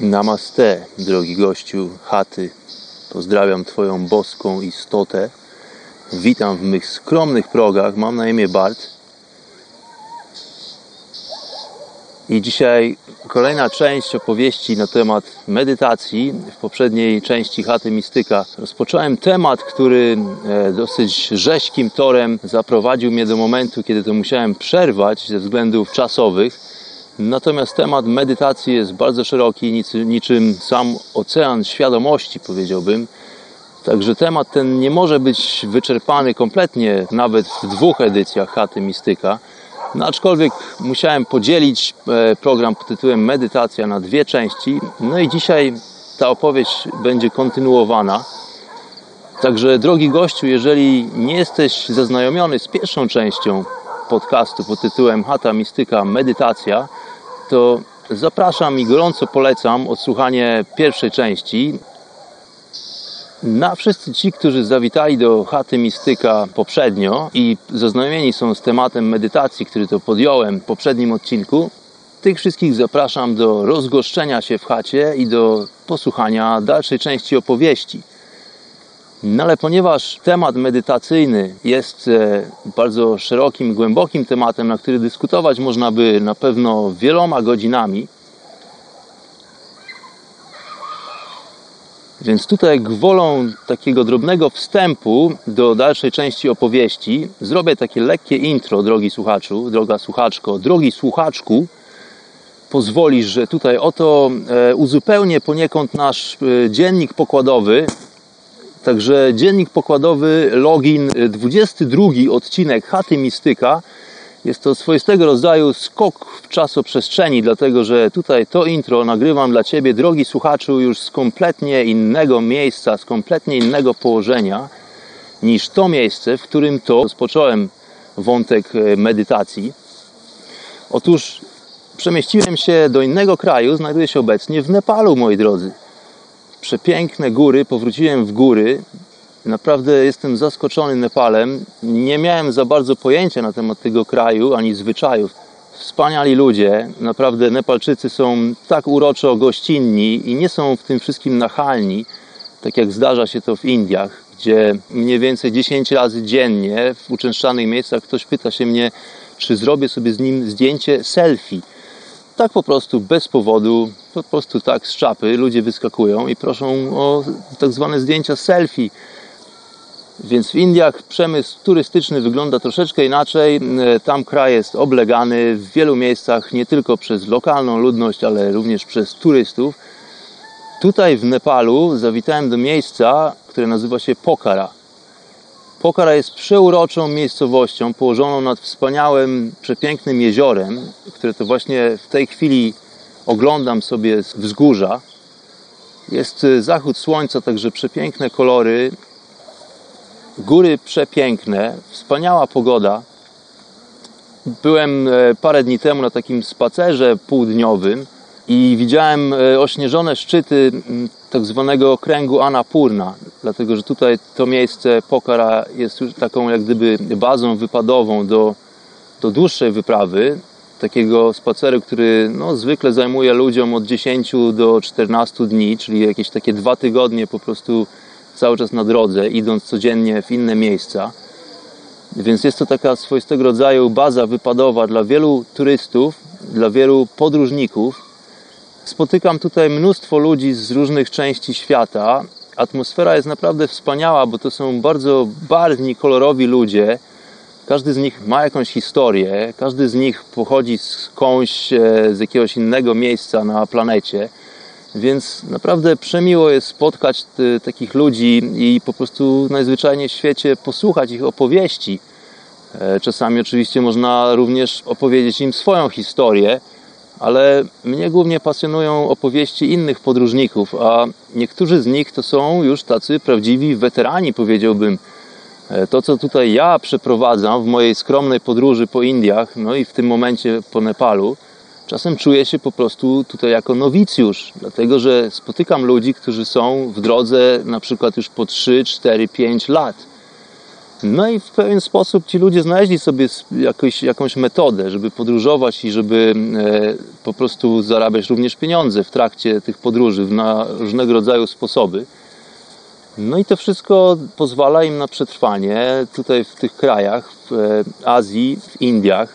Namaste, drogi gościu chaty. Pozdrawiam Twoją boską istotę. Witam w mych skromnych progach. Mam na imię Bart. I dzisiaj kolejna część opowieści na temat medytacji. W poprzedniej części Chaty Mistyka rozpocząłem temat, który e, dosyć rzeźkim torem zaprowadził mnie do momentu, kiedy to musiałem przerwać ze względów czasowych. Natomiast temat medytacji jest bardzo szeroki, niczym sam ocean świadomości, powiedziałbym. Także temat ten nie może być wyczerpany kompletnie, nawet w dwóch edycjach Chaty Mistyka. No, aczkolwiek musiałem podzielić e, program pod tytułem Medytacja na dwie części. No i dzisiaj ta opowieść będzie kontynuowana. Także, drogi gościu, jeżeli nie jesteś zaznajomiony z pierwszą częścią podcastu pod tytułem Hata Mistyka Medytacja, to zapraszam i gorąco polecam odsłuchanie pierwszej części. Na wszyscy ci, którzy zawitali do chaty Mistyka poprzednio i zaznajomieni są z tematem medytacji, który to podjąłem w poprzednim odcinku, tych wszystkich zapraszam do rozgoszczenia się w chacie i do posłuchania dalszej części opowieści. No ale ponieważ temat medytacyjny jest e, bardzo szerokim, głębokim tematem, na który dyskutować można by na pewno wieloma godzinami, Więc tutaj gwolą takiego drobnego wstępu do dalszej części opowieści zrobię takie lekkie intro, drogi słuchaczu, droga słuchaczko, drogi słuchaczku. Pozwolisz, że tutaj oto e, uzupełnię poniekąd nasz e, dziennik pokładowy. Także dziennik pokładowy, login, 22 e, odcinek Chaty Mistyka jest to swoistego rodzaju skok w czasoprzestrzeni, dlatego że tutaj to intro nagrywam dla Ciebie, drogi słuchaczu, już z kompletnie innego miejsca, z kompletnie innego położenia niż to miejsce, w którym to rozpocząłem wątek e, medytacji. Otóż przemieściłem się do innego kraju, znajduję się obecnie w Nepalu, moi drodzy. Przepiękne góry, powróciłem w góry, Naprawdę jestem zaskoczony Nepalem. Nie miałem za bardzo pojęcia na temat tego kraju ani zwyczajów. Wspaniali ludzie, naprawdę Nepalczycy są tak uroczo gościnni i nie są w tym wszystkim nachalni, tak jak zdarza się to w Indiach, gdzie mniej więcej 10 razy dziennie w uczęszczanych miejscach ktoś pyta się mnie, czy zrobię sobie z nim zdjęcie selfie. Tak po prostu, bez powodu, po prostu tak z czapy ludzie wyskakują i proszą o tak zwane zdjęcia selfie więc w Indiach przemysł turystyczny wygląda troszeczkę inaczej. E, tam kraj jest oblegany w wielu miejscach nie tylko przez lokalną ludność, ale również przez turystów. Tutaj w Nepalu zawitałem do miejsca, które nazywa się Pokhara. Pokhara jest przeuroczą miejscowością położoną nad wspaniałym, przepięknym jeziorem, które to właśnie w tej chwili oglądam sobie z wzgórza. Jest e, zachód słońca, także przepiękne kolory, góry przepiękne, wspaniała pogoda. Byłem e, parę dni temu na takim spacerze półdniowym i widziałem e, ośnieżone szczyty tak zwanego kręgu Anapurna, dlatego że tutaj to miejsce Pokara jest już taką jak gdyby bazą wypadową do, do dłuższej wyprawy, takiego spaceru, który no, zwykle zajmuje ludziom od 10 do 14 dni, czyli jakieś takie dwa tygodnie po prostu cały czas na drodze, idąc codziennie w inne miejsca. Więc jest to taka swoistego rodzaju baza wypadowa dla wielu turystów, dla wielu podróżników. Spotykam tutaj mnóstwo ludzi z różnych części świata, Atmosfera jest naprawdę wspaniała, bo to są bardzo barwni, kolorowi ludzie. Każdy z nich ma jakąś historię, każdy z nich pochodzi skądś, e, z jakiegoś innego miejsca na planecie. Więc naprawdę przemiło jest spotkać takich ludzi i po prostu najzwyczajniej w świecie posłuchać ich opowieści. E, czasami oczywiście można również opowiedzieć im swoją historię, ale mnie głównie pasjonują opowieści innych podróżników, a niektórzy z nich to są już tacy prawdziwi weterani, powiedziałbym. E, to, co tutaj ja przeprowadzam w mojej skromnej podróży po Indiach, no i w tym momencie po Nepalu, czasem czuję się po prostu tutaj jako nowicjusz, dlatego że spotykam ludzi, którzy są w drodze na przykład już po 3, 4, 5 lat no i w pewien sposób ci ludzie znaleźli sobie jakąś metodę, żeby podróżować i żeby e, po prostu zarabiać również pieniądze w trakcie tych podróży na różnego rodzaju sposoby. No i to wszystko pozwala im na przetrwanie tutaj w tych krajach, w e, Azji, w Indiach.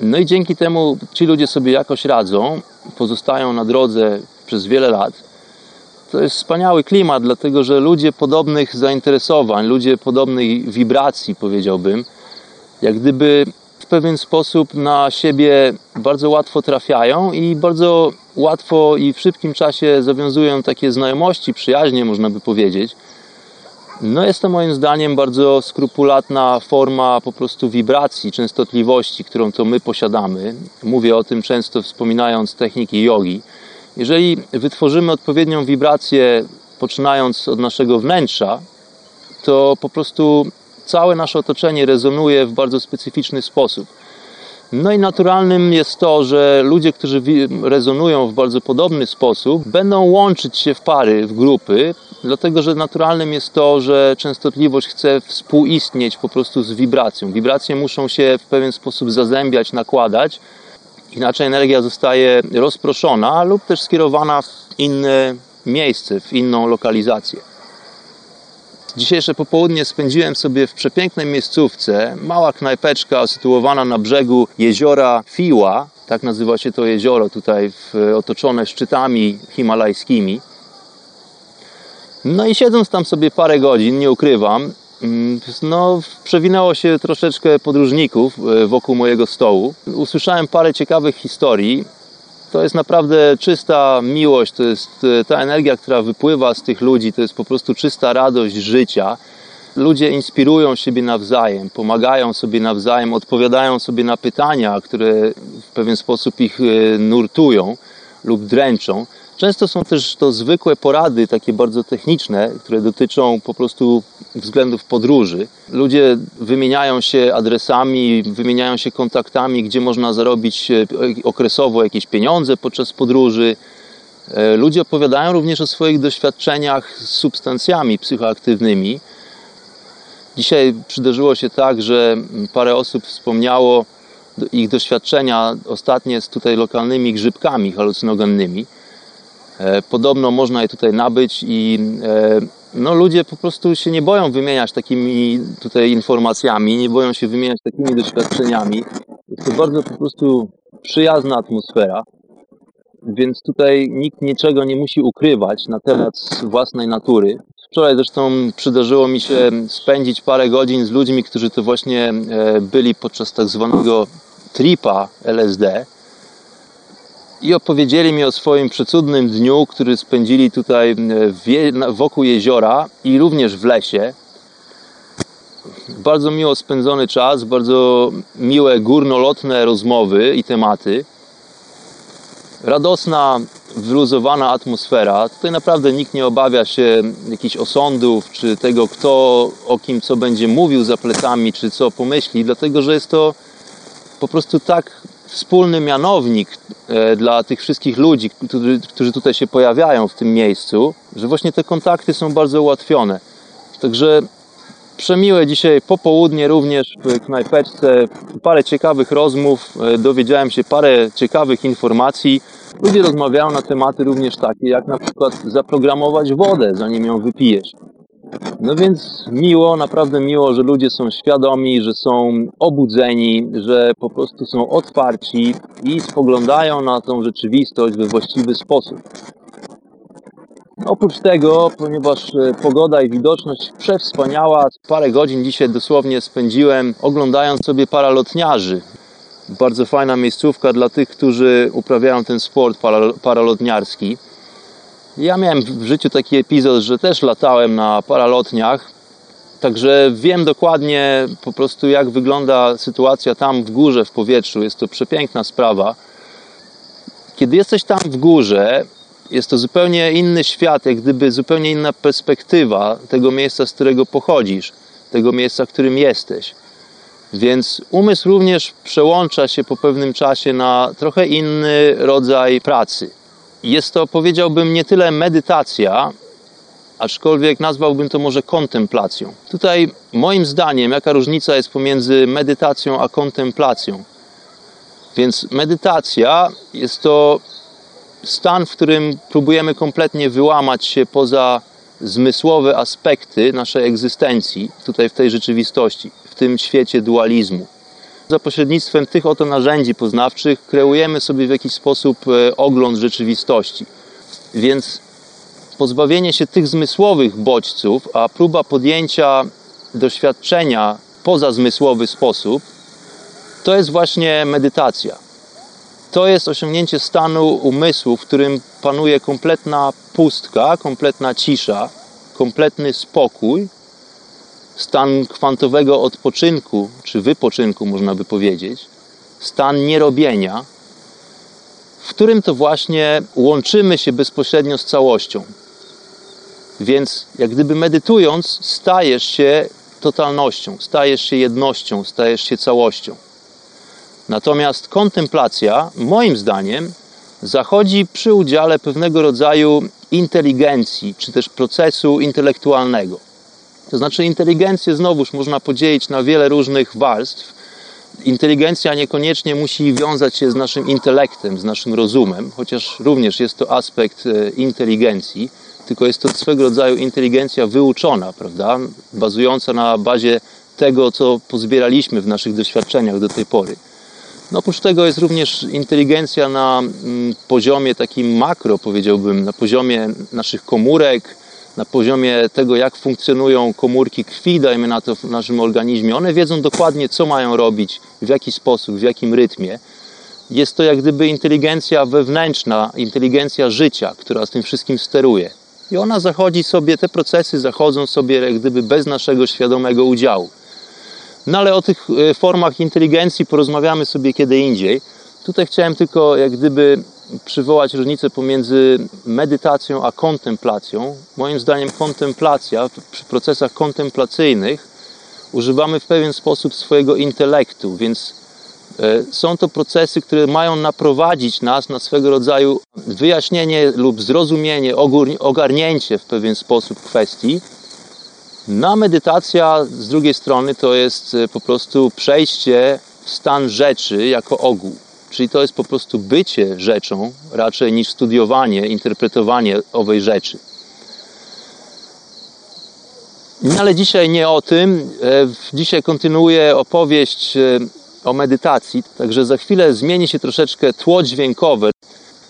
No i dzięki temu ci ludzie sobie jakoś radzą, pozostają na drodze przez wiele lat to jest wspaniały klimat, dlatego że ludzie podobnych zainteresowań, ludzie podobnej wibracji, powiedziałbym, jak gdyby w pewien sposób na siebie bardzo łatwo trafiają i bardzo łatwo i w szybkim czasie zawiązują takie znajomości, przyjaźnie, można by powiedzieć. No jest to moim zdaniem bardzo skrupulatna forma po prostu wibracji, częstotliwości, którą to my posiadamy. Mówię o tym często wspominając techniki jogi. Jeżeli wytworzymy odpowiednią wibrację, poczynając od naszego wnętrza, to po prostu całe nasze otoczenie rezonuje w bardzo specyficzny sposób. No i naturalnym jest to, że ludzie, którzy rezonują w bardzo podobny sposób, będą łączyć się w pary, w grupy, dlatego że naturalnym jest to, że częstotliwość chce współistnieć po prostu z wibracją. Wibracje muszą się w pewien sposób zazębiać, nakładać, Inaczej energia zostaje rozproszona lub też skierowana w inne miejsce, w inną lokalizację. Dzisiejsze popołudnie spędziłem sobie w przepięknej miejscówce, mała knajpeczka sytuowana na brzegu jeziora Fiła, tak nazywa się to jezioro tutaj w, otoczone szczytami himalajskimi. No i siedząc tam sobie parę godzin, nie ukrywam, no, przewinęło się troszeczkę podróżników e, wokół mojego stołu. Usłyszałem parę ciekawych historii. To jest naprawdę czysta miłość, to jest e, ta energia, która wypływa z tych ludzi, to jest po prostu czysta radość życia. Ludzie inspirują siebie nawzajem, pomagają sobie nawzajem, odpowiadają sobie na pytania, które w pewien sposób ich e, nurtują lub dręczą. Często są też to zwykłe porady, takie bardzo techniczne, które dotyczą po prostu względów podróży. Ludzie wymieniają się adresami, wymieniają się kontaktami, gdzie można zarobić e, okresowo jakieś pieniądze podczas podróży. E, ludzie opowiadają również o swoich doświadczeniach z substancjami psychoaktywnymi. Dzisiaj przydarzyło się tak, że parę osób wspomniało ich doświadczenia ostatnie z tutaj lokalnymi grzybkami halucynogennymi. E, podobno można je tutaj nabyć i e, no, ludzie po prostu się nie boją wymieniać takimi tutaj informacjami, nie boją się wymieniać takimi doświadczeniami. Jest to bardzo po prostu przyjazna atmosfera, więc tutaj nikt niczego nie musi ukrywać na temat własnej natury. Wczoraj zresztą przydarzyło mi się spędzić parę godzin z ludźmi, którzy to właśnie e, byli podczas tak zwanego tripa LSD i opowiedzieli mi o swoim przecudnym dniu, który spędzili tutaj e, wokół jeziora i również w lesie. Bardzo miło spędzony czas, bardzo miłe górnolotne rozmowy i tematy. Radosna, wyluzowana atmosfera. Tutaj naprawdę nikt nie obawia się jakichś osądów, czy tego, kto o kim co będzie mówił za plecami, czy co pomyśli, dlatego że jest to po prostu tak wspólny mianownik e, dla tych wszystkich ludzi, którzy, tutaj się pojawiają w tym miejscu, że właśnie te kontakty są bardzo ułatwione. Także przemiłe dzisiaj popołudnie również w knajpeczce, parę ciekawych rozmów, e, dowiedziałem się parę ciekawych informacji. Ludzie rozmawiają na tematy również takie, jak na przykład zaprogramować wodę, zanim ją wypijesz. No więc miło, naprawdę miło, że ludzie są świadomi, że są obudzeni, że po prostu są otwarci i spoglądają na tą rzeczywistość we właściwy sposób. Oprócz tego, ponieważ e, pogoda i widoczność przewspaniała, parę godzin dzisiaj dosłownie spędziłem oglądając sobie paralotniarzy. Bardzo fajna miejscówka dla tych, którzy uprawiają ten sport paralotniarski. Ja miałem w życiu taki epizod, że też latałem na paralotniach, także wiem dokładnie po prostu jak wygląda sytuacja tam w górze, w powietrzu. Jest to przepiękna sprawa. Kiedy jesteś tam w górze, jest to zupełnie inny świat, jak gdyby zupełnie inna perspektywa tego miejsca, z którego pochodzisz, tego miejsca, w którym jesteś. Więc umysł również przełącza się po pewnym czasie na trochę inny rodzaj pracy. Jest to, powiedziałbym, nie tyle medytacja, aczkolwiek nazwałbym to może kontemplacją. Tutaj, moim zdaniem, jaka różnica jest pomiędzy medytacją a kontemplacją? Więc medytacja jest to stan, w którym próbujemy kompletnie wyłamać się poza zmysłowe aspekty naszej egzystencji, tutaj w tej rzeczywistości, w tym świecie dualizmu. Za pośrednictwem tych oto narzędzi poznawczych kreujemy sobie w jakiś sposób e, ogląd rzeczywistości. Więc pozbawienie się tych zmysłowych bodźców, a próba podjęcia doświadczenia poza zmysłowy sposób, to jest właśnie medytacja to jest osiągnięcie stanu umysłu, w którym panuje kompletna pustka, kompletna cisza, kompletny spokój, stan kwantowego odpoczynku, czy wypoczynku, można by powiedzieć, stan nierobienia, w którym to właśnie łączymy się bezpośrednio z całością. Więc jak gdyby medytując, stajesz się totalnością, stajesz się jednością, stajesz się całością. Natomiast kontemplacja, moim zdaniem, zachodzi przy udziale pewnego rodzaju inteligencji, czy też procesu intelektualnego. To znaczy, inteligencję znowuż można podzielić na wiele różnych warstw. Inteligencja niekoniecznie musi wiązać się z naszym intelektem, z naszym rozumem, chociaż również jest to aspekt e, inteligencji, tylko jest to swego rodzaju inteligencja wyuczona, prawda? Bazująca na bazie tego, co pozbieraliśmy w naszych doświadczeniach do tej pory. No oprócz tego jest również inteligencja na mm, poziomie takim makro, powiedziałbym, na poziomie naszych komórek, na poziomie tego, jak funkcjonują komórki krwi, dajmy na to w naszym organizmie. One wiedzą dokładnie, co mają robić, w jaki sposób, w jakim rytmie. Jest to jak gdyby inteligencja wewnętrzna, inteligencja życia, która z tym wszystkim steruje. I ona zachodzi sobie, te procesy zachodzą sobie jak gdyby bez naszego świadomego udziału. No ale o tych e, formach inteligencji porozmawiamy sobie kiedy indziej. Tutaj chciałem tylko jak gdyby przywołać różnicę pomiędzy medytacją a kontemplacją. Moim zdaniem kontemplacja, przy procesach kontemplacyjnych używamy w pewien sposób swojego intelektu, więc e, są to procesy, które mają naprowadzić nas na swego rodzaju wyjaśnienie lub zrozumienie, ogarnięcie w pewien sposób kwestii, no medytacja z drugiej strony to jest e, po prostu przejście w stan rzeczy jako ogół. Czyli to jest po prostu bycie rzeczą raczej niż studiowanie, interpretowanie owej rzeczy. No ale dzisiaj nie o tym. E, dzisiaj kontynuuję opowieść e, o medytacji, także za chwilę zmieni się troszeczkę tło dźwiękowe.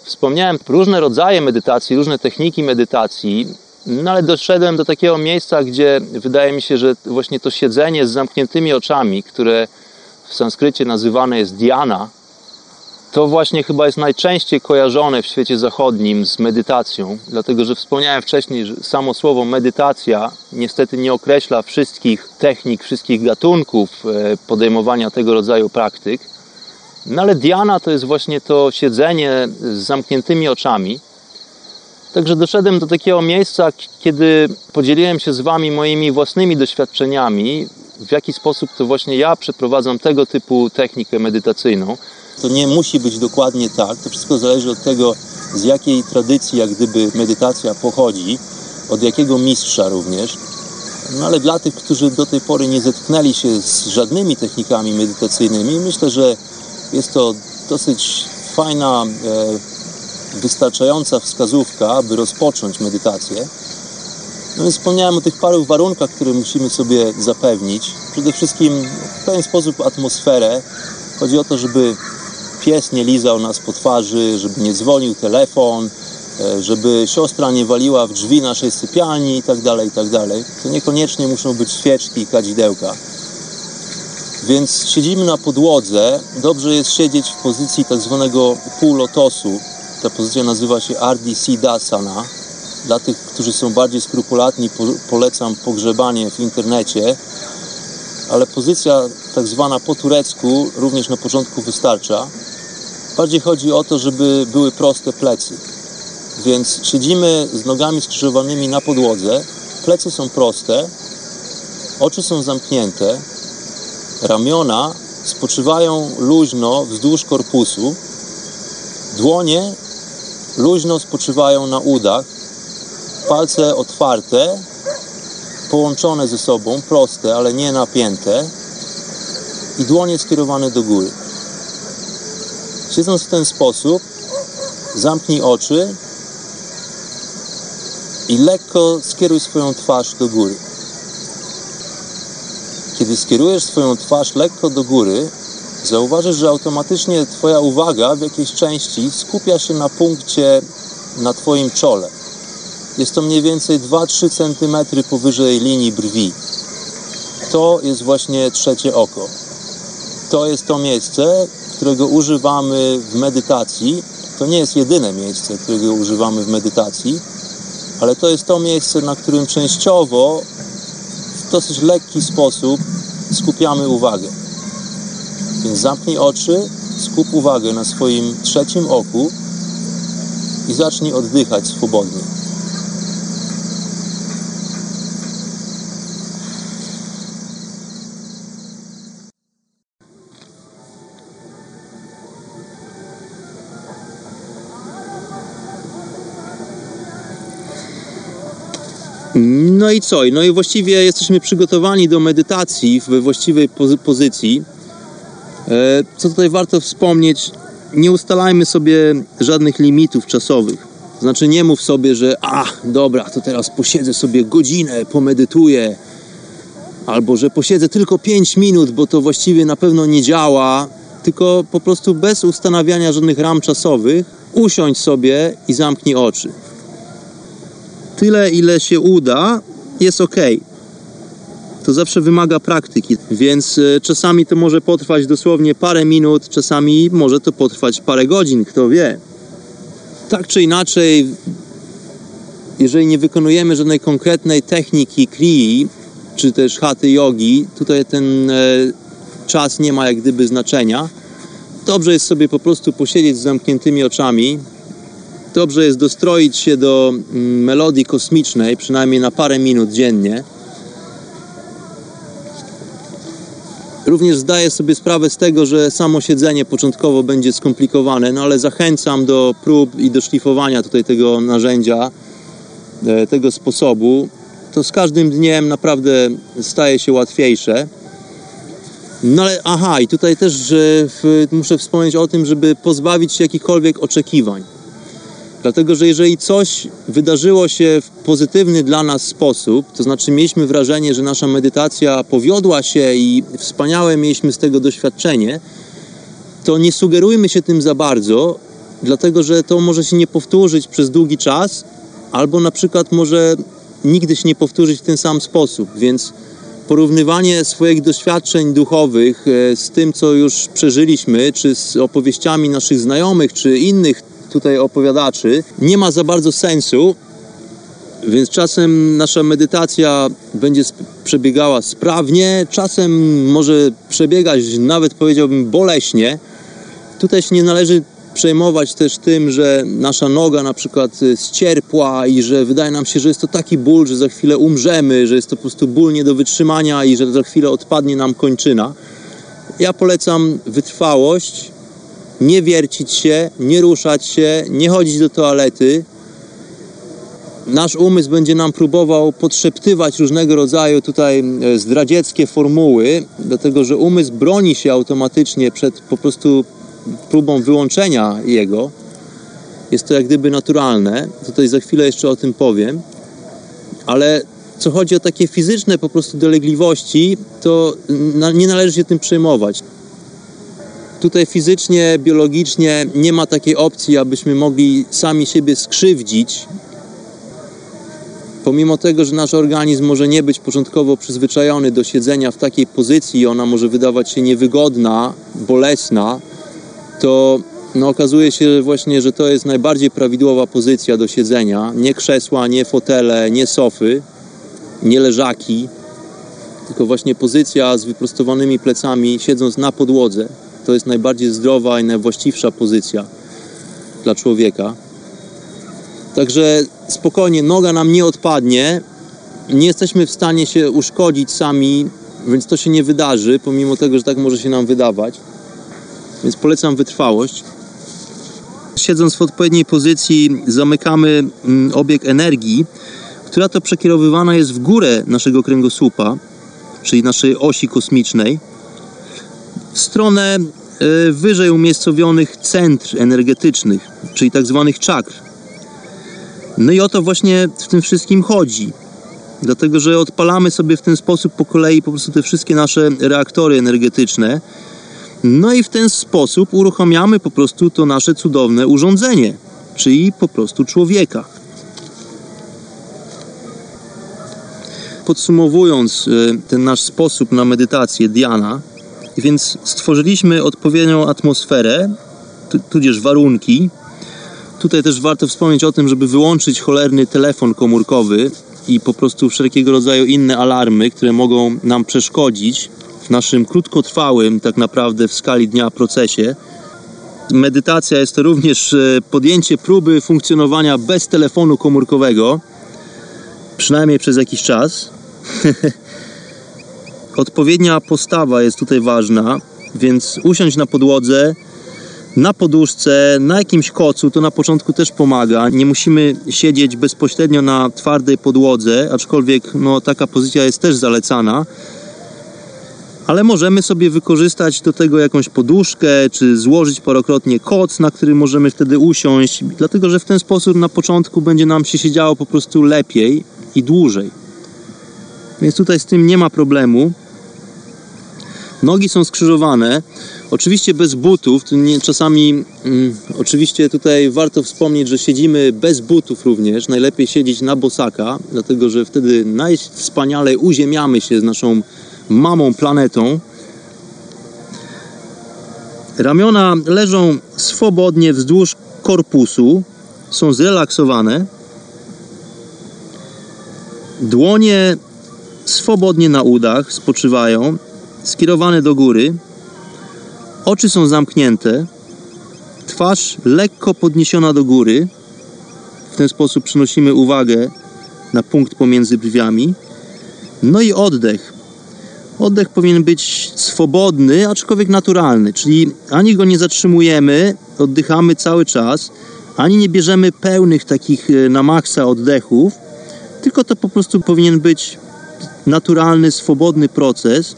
Wspomniałem różne rodzaje medytacji, różne techniki medytacji. No ale doszedłem do takiego miejsca, gdzie wydaje mi się, że właśnie to siedzenie z zamkniętymi oczami, które w sanskrycie nazywane jest dhyana, to właśnie chyba jest najczęściej kojarzone w świecie zachodnim z medytacją, dlatego że wspomniałem wcześniej, że samo słowo medytacja niestety nie określa wszystkich technik, wszystkich gatunków e, podejmowania tego rodzaju praktyk. No ale dhyana to jest właśnie to siedzenie z zamkniętymi oczami, Także doszedłem do takiego miejsca, kiedy podzieliłem się z Wami moimi własnymi doświadczeniami, w jaki sposób to właśnie ja przeprowadzam tego typu technikę medytacyjną. To nie musi być dokładnie tak, to wszystko zależy od tego, z jakiej tradycji jak gdyby medytacja pochodzi, od jakiego mistrza również. No ale dla tych, którzy do tej pory nie zetknęli się z żadnymi technikami medytacyjnymi, myślę, że jest to dosyć fajna e, wystarczająca wskazówka, aby rozpocząć medytację. No więc wspomniałem o tych paru warunkach, które musimy sobie zapewnić. Przede wszystkim w pewien sposób atmosferę. Chodzi o to, żeby pies nie lizał nas po twarzy, żeby nie dzwonił telefon, e, żeby siostra nie waliła w drzwi naszej sypialni i tak dalej, i tak to niekoniecznie muszą być świeczki i kadzidełka. Więc siedzimy na podłodze. Dobrze jest siedzieć w pozycji tak zwanego półlotosu. Ta pozycja nazywa się RDC Dasana. Dla tych, którzy są bardziej skrupulatni, polecam pogrzebanie w internecie. Ale pozycja tak zwana po turecku również na początku wystarcza. Bardziej chodzi o to, żeby były proste plecy. Więc siedzimy z nogami skrzyżowanymi na podłodze. Plecy są proste, oczy są zamknięte, Ramiona spoczywają luźno wzdłuż korpusu, dłonie luźno spoczywają na udach, palce otwarte, połączone ze sobą, proste, ale nie napięte i dłonie skierowane do góry. Siedząc w ten sposób, zamknij oczy i lekko skieruj swoją twarz do góry. Kiedy skierujesz swoją twarz lekko do góry, zauważysz, że automatycznie Twoja uwaga w jakiejś części skupia się na punkcie na Twoim czole. Jest to mniej więcej 2-3 cm powyżej linii brwi. To jest właśnie trzecie oko. To jest to miejsce, którego używamy w medytacji. To nie jest jedyne miejsce, którego używamy w medytacji, ale to jest to miejsce, na którym częściowo w dosyć lekki sposób skupiamy uwagę. Więc zamknij oczy, skup uwagę na swoim trzecim oku i zacznij oddychać swobodnie. No i co? No i właściwie jesteśmy przygotowani do medytacji we właściwej pozycji. E, co tutaj warto wspomnieć, nie ustalajmy sobie żadnych limitów czasowych. Znaczy nie mów sobie, że a, dobra, to teraz posiedzę sobie godzinę, pomedytuję, albo że posiedzę tylko 5 minut, bo to właściwie na pewno nie działa, tylko po prostu bez ustanawiania żadnych ram czasowych usiądź sobie i zamknij oczy tyle, ile się uda, jest ok. To zawsze wymaga praktyki, więc e, czasami to może potrwać dosłownie parę minut, czasami może to potrwać parę godzin, kto wie. Tak czy inaczej, jeżeli nie wykonujemy żadnej konkretnej techniki krii, czy też haty jogi, tutaj ten e, czas nie ma jak gdyby znaczenia. Dobrze jest sobie po prostu posiedzieć z zamkniętymi oczami, Dobrze jest dostroić się do mm, melodii kosmicznej, przynajmniej na parę minut dziennie. Również zdaję sobie sprawę z tego, że samo siedzenie początkowo będzie skomplikowane, no ale zachęcam do prób i do szlifowania tutaj tego narzędzia, e, tego sposobu. To z każdym dniem naprawdę staje się łatwiejsze. No ale aha, i tutaj też muszę wspomnieć o tym, żeby pozbawić się jakichkolwiek oczekiwań. Dlatego, że jeżeli coś wydarzyło się w pozytywny dla nas sposób, to znaczy mieliśmy wrażenie, że nasza medytacja powiodła się i wspaniałe mieliśmy z tego doświadczenie, to nie sugerujmy się tym za bardzo, dlatego że to może się nie powtórzyć przez długi czas, albo na przykład może nigdy się nie powtórzyć w ten sam sposób. Więc porównywanie swoich doświadczeń duchowych e, z tym, co już przeżyliśmy, czy z opowieściami naszych znajomych, czy innych tutaj opowiadaczy, nie ma za bardzo sensu, więc czasem nasza medytacja będzie przebiegała sprawnie, czasem może przebiegać nawet powiedziałbym boleśnie. Tutaj się nie należy przejmować też tym, że nasza noga na przykład ścierpła i że wydaje nam się, że jest to taki ból, że za chwilę umrzemy, że jest to po prostu ból nie do wytrzymania i że za chwilę odpadnie nam kończyna. Ja polecam wytrwałość, nie wiercić się, nie ruszać się, nie chodzić do toalety. Nasz umysł będzie nam próbował podszeptywać różnego rodzaju tutaj e, zdradzieckie formuły, dlatego że umysł broni się automatycznie przed po prostu próbą wyłączenia jego. Jest to jak gdyby naturalne. Tutaj za chwilę jeszcze o tym powiem. Ale co chodzi o takie fizyczne po prostu dolegliwości, to nie należy się tym przejmować. Tutaj fizycznie, biologicznie nie ma takiej opcji, abyśmy mogli sami siebie skrzywdzić. Pomimo tego, że nasz organizm może nie być początkowo przyzwyczajony do siedzenia w takiej pozycji, ona może wydawać się niewygodna, bolesna, to no, okazuje się właśnie, że to jest najbardziej prawidłowa pozycja do siedzenia. Nie krzesła, nie fotele, nie sofy, nie leżaki, tylko właśnie pozycja z wyprostowanymi plecami, siedząc na podłodze. To jest najbardziej zdrowa i najwłaściwsza pozycja dla człowieka. Także spokojnie, noga nam nie odpadnie. Nie jesteśmy w stanie się uszkodzić sami, więc to się nie wydarzy, pomimo tego, że tak może się nam wydawać. Więc polecam wytrwałość. Siedząc w odpowiedniej pozycji, zamykamy mm, obieg energii, która to przekierowywana jest w górę naszego kręgosłupa, czyli naszej osi kosmicznej, w stronę e, wyżej umiejscowionych centr energetycznych, czyli tak zwanych czakr. No i o to właśnie w tym wszystkim chodzi. Dlatego, że odpalamy sobie w ten sposób po kolei po prostu te wszystkie nasze reaktory energetyczne. No i w ten sposób uruchamiamy po prostu to nasze cudowne urządzenie, czyli po prostu człowieka. Podsumowując e, ten nasz sposób na medytację, Diana, więc stworzyliśmy odpowiednią atmosferę, tudzież warunki. Tutaj też warto wspomnieć o tym, żeby wyłączyć cholerny telefon komórkowy i po prostu wszelkiego rodzaju inne alarmy, które mogą nam przeszkodzić w naszym krótkotrwałym, tak naprawdę w skali dnia procesie. Medytacja jest to również e, podjęcie próby funkcjonowania bez telefonu komórkowego, przynajmniej przez jakiś czas. Odpowiednia postawa jest tutaj ważna, więc usiąść na podłodze, na poduszce, na jakimś kocu, to na początku też pomaga. Nie musimy siedzieć bezpośrednio na twardej podłodze, aczkolwiek no, taka pozycja jest też zalecana. Ale możemy sobie wykorzystać do tego jakąś poduszkę, czy złożyć parokrotnie koc, na który możemy wtedy usiąść, dlatego że w ten sposób na początku będzie nam się siedziało po prostu lepiej i dłużej. Więc tutaj z tym nie ma problemu. Nogi są skrzyżowane. Oczywiście bez butów. Czasami, mm, oczywiście tutaj warto wspomnieć, że siedzimy bez butów również. Najlepiej siedzieć na bosaka, dlatego że wtedy najwspanialej uziemiamy się z naszą mamą planetą. Ramiona leżą swobodnie wzdłuż korpusu, są zrelaksowane. Dłonie swobodnie na udach spoczywają, skierowane do góry. Oczy są zamknięte, twarz lekko podniesiona do góry. W ten sposób przenosimy uwagę na punkt pomiędzy brwiami. No i oddech. Oddech powinien być swobodny, aczkolwiek naturalny, czyli ani go nie zatrzymujemy, oddychamy cały czas, ani nie bierzemy pełnych takich e, na maksa oddechów, tylko to po prostu powinien być naturalny, swobodny proces.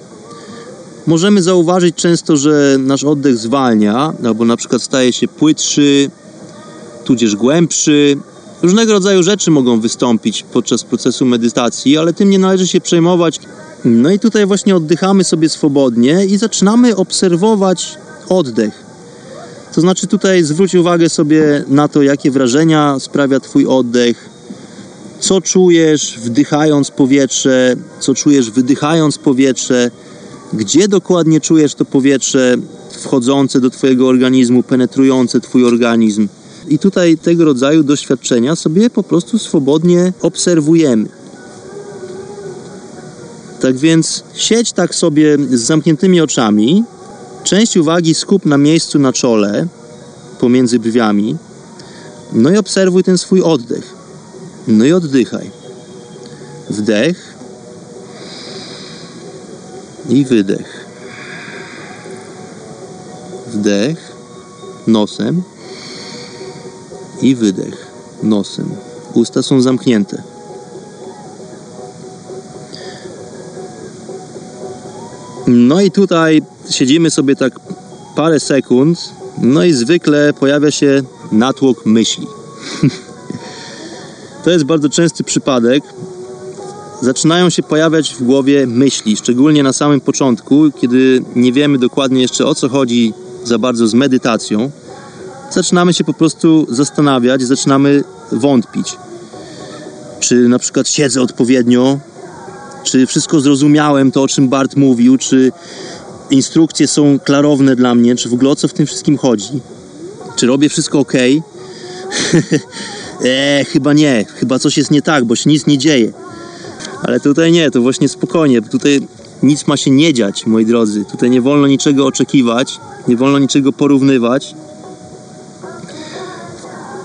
Możemy zauważyć często, że nasz oddech zwalnia, albo na przykład staje się płytszy, tudzież głębszy. Różnego rodzaju rzeczy mogą wystąpić podczas procesu medytacji, ale tym nie należy się przejmować. No i tutaj właśnie oddychamy sobie swobodnie i zaczynamy obserwować oddech. To znaczy tutaj zwróć uwagę sobie na to, jakie wrażenia sprawia Twój oddech, co czujesz wdychając powietrze, co czujesz wydychając powietrze, gdzie dokładnie czujesz to powietrze wchodzące do Twojego organizmu, penetrujące Twój organizm. I tutaj tego rodzaju doświadczenia sobie po prostu swobodnie obserwujemy. Tak więc siedź tak sobie z zamkniętymi oczami, część uwagi skup na miejscu na czole, pomiędzy brwiami, no i obserwuj ten swój oddech. No i oddychaj. Wdech i wydech. Wdech nosem i wydech nosem. Usta są zamknięte. No i tutaj siedzimy sobie tak parę sekund, no i zwykle pojawia się natłok myśli. To jest bardzo częsty przypadek. Zaczynają się pojawiać w głowie myśli, szczególnie na samym początku, kiedy nie wiemy dokładnie jeszcze o co chodzi za bardzo z medytacją, zaczynamy się po prostu zastanawiać, zaczynamy wątpić. Czy na przykład siedzę odpowiednio, czy wszystko zrozumiałem, to o czym Bart mówił, czy instrukcje są klarowne dla mnie, czy w ogóle o co w tym wszystkim chodzi, czy robię wszystko ok. eee, chyba nie, chyba coś jest nie tak, bo się nic nie dzieje. Ale tutaj nie, to właśnie spokojnie, tutaj nic ma się nie dziać, moi drodzy. Tutaj nie wolno niczego oczekiwać, nie wolno niczego porównywać.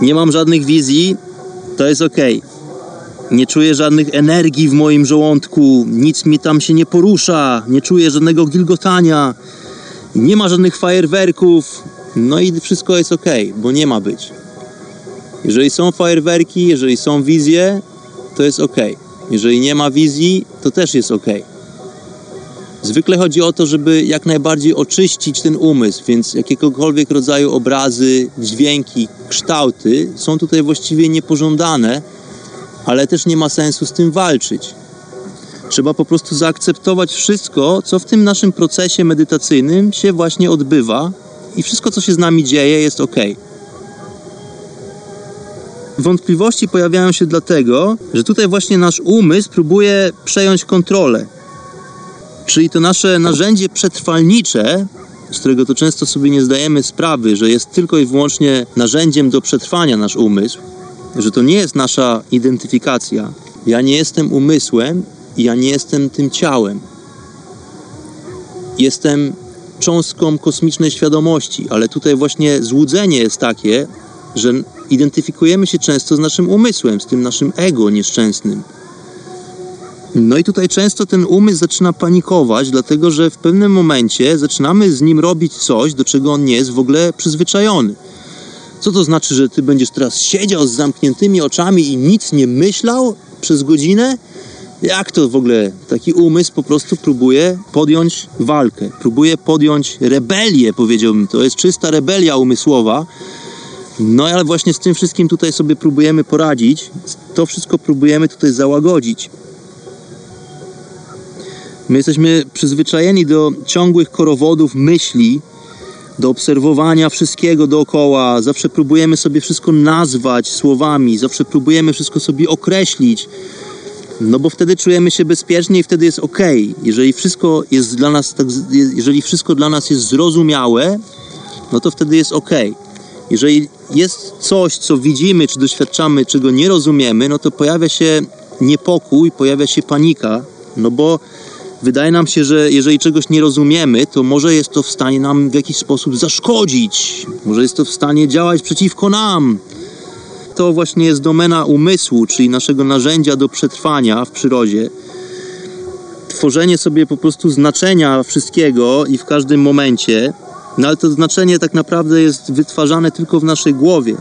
Nie mam żadnych wizji, to jest ok. Nie czuję żadnych energii w moim żołądku, nic mi tam się nie porusza, nie czuję żadnego gilgotania, nie ma żadnych fajerwerków, no i wszystko jest ok, bo nie ma być. Jeżeli są fajerwerki, jeżeli są wizje, to jest ok. Jeżeli nie ma wizji, to też jest ok. Zwykle chodzi o to, żeby jak najbardziej oczyścić ten umysł, więc jakiegokolwiek rodzaju obrazy, dźwięki, kształty są tutaj właściwie niepożądane, ale też nie ma sensu z tym walczyć. Trzeba po prostu zaakceptować wszystko, co w tym naszym procesie medytacyjnym się właśnie odbywa i wszystko, co się z nami dzieje, jest ok. Wątpliwości pojawiają się dlatego, że tutaj właśnie nasz umysł próbuje przejąć kontrolę. Czyli to nasze narzędzie przetrwalnicze, z którego to często sobie nie zdajemy sprawy, że jest tylko i wyłącznie narzędziem do przetrwania nasz umysł, że to nie jest nasza identyfikacja. Ja nie jestem umysłem, ja nie jestem tym ciałem. Jestem cząstką kosmicznej świadomości, ale tutaj właśnie złudzenie jest takie, że identyfikujemy się często z naszym umysłem, z tym naszym ego nieszczęsnym. No i tutaj często ten umysł zaczyna panikować, dlatego że w pewnym momencie zaczynamy z nim robić coś, do czego on nie jest w ogóle przyzwyczajony. Co to znaczy, że ty będziesz teraz siedział z zamkniętymi oczami i nic nie myślał przez godzinę? Jak to w ogóle taki umysł po prostu próbuje podjąć walkę, próbuje podjąć rebelię, powiedziałbym. To jest czysta rebelia umysłowa. No ale właśnie z tym wszystkim tutaj sobie próbujemy poradzić. To wszystko próbujemy tutaj załagodzić. My jesteśmy przyzwyczajeni do ciągłych korowodów myśli, do obserwowania wszystkiego dookoła. Zawsze próbujemy sobie wszystko nazwać słowami, zawsze próbujemy wszystko sobie określić. No bo wtedy czujemy się bezpiecznie i wtedy jest ok. Jeżeli wszystko jest dla nas tak, jeżeli wszystko dla nas jest zrozumiałe, no to wtedy jest ok. Jeżeli jest coś, co widzimy czy doświadczamy, czego nie rozumiemy, no to pojawia się niepokój, pojawia się panika, no bo wydaje nam się, że jeżeli czegoś nie rozumiemy, to może jest to w stanie nam w jakiś sposób zaszkodzić, może jest to w stanie działać przeciwko nam. To właśnie jest domena umysłu, czyli naszego narzędzia do przetrwania w przyrodzie. Tworzenie sobie po prostu znaczenia wszystkiego i w każdym momencie, no ale to znaczenie tak naprawdę jest wytwarzane tylko w naszej głowie.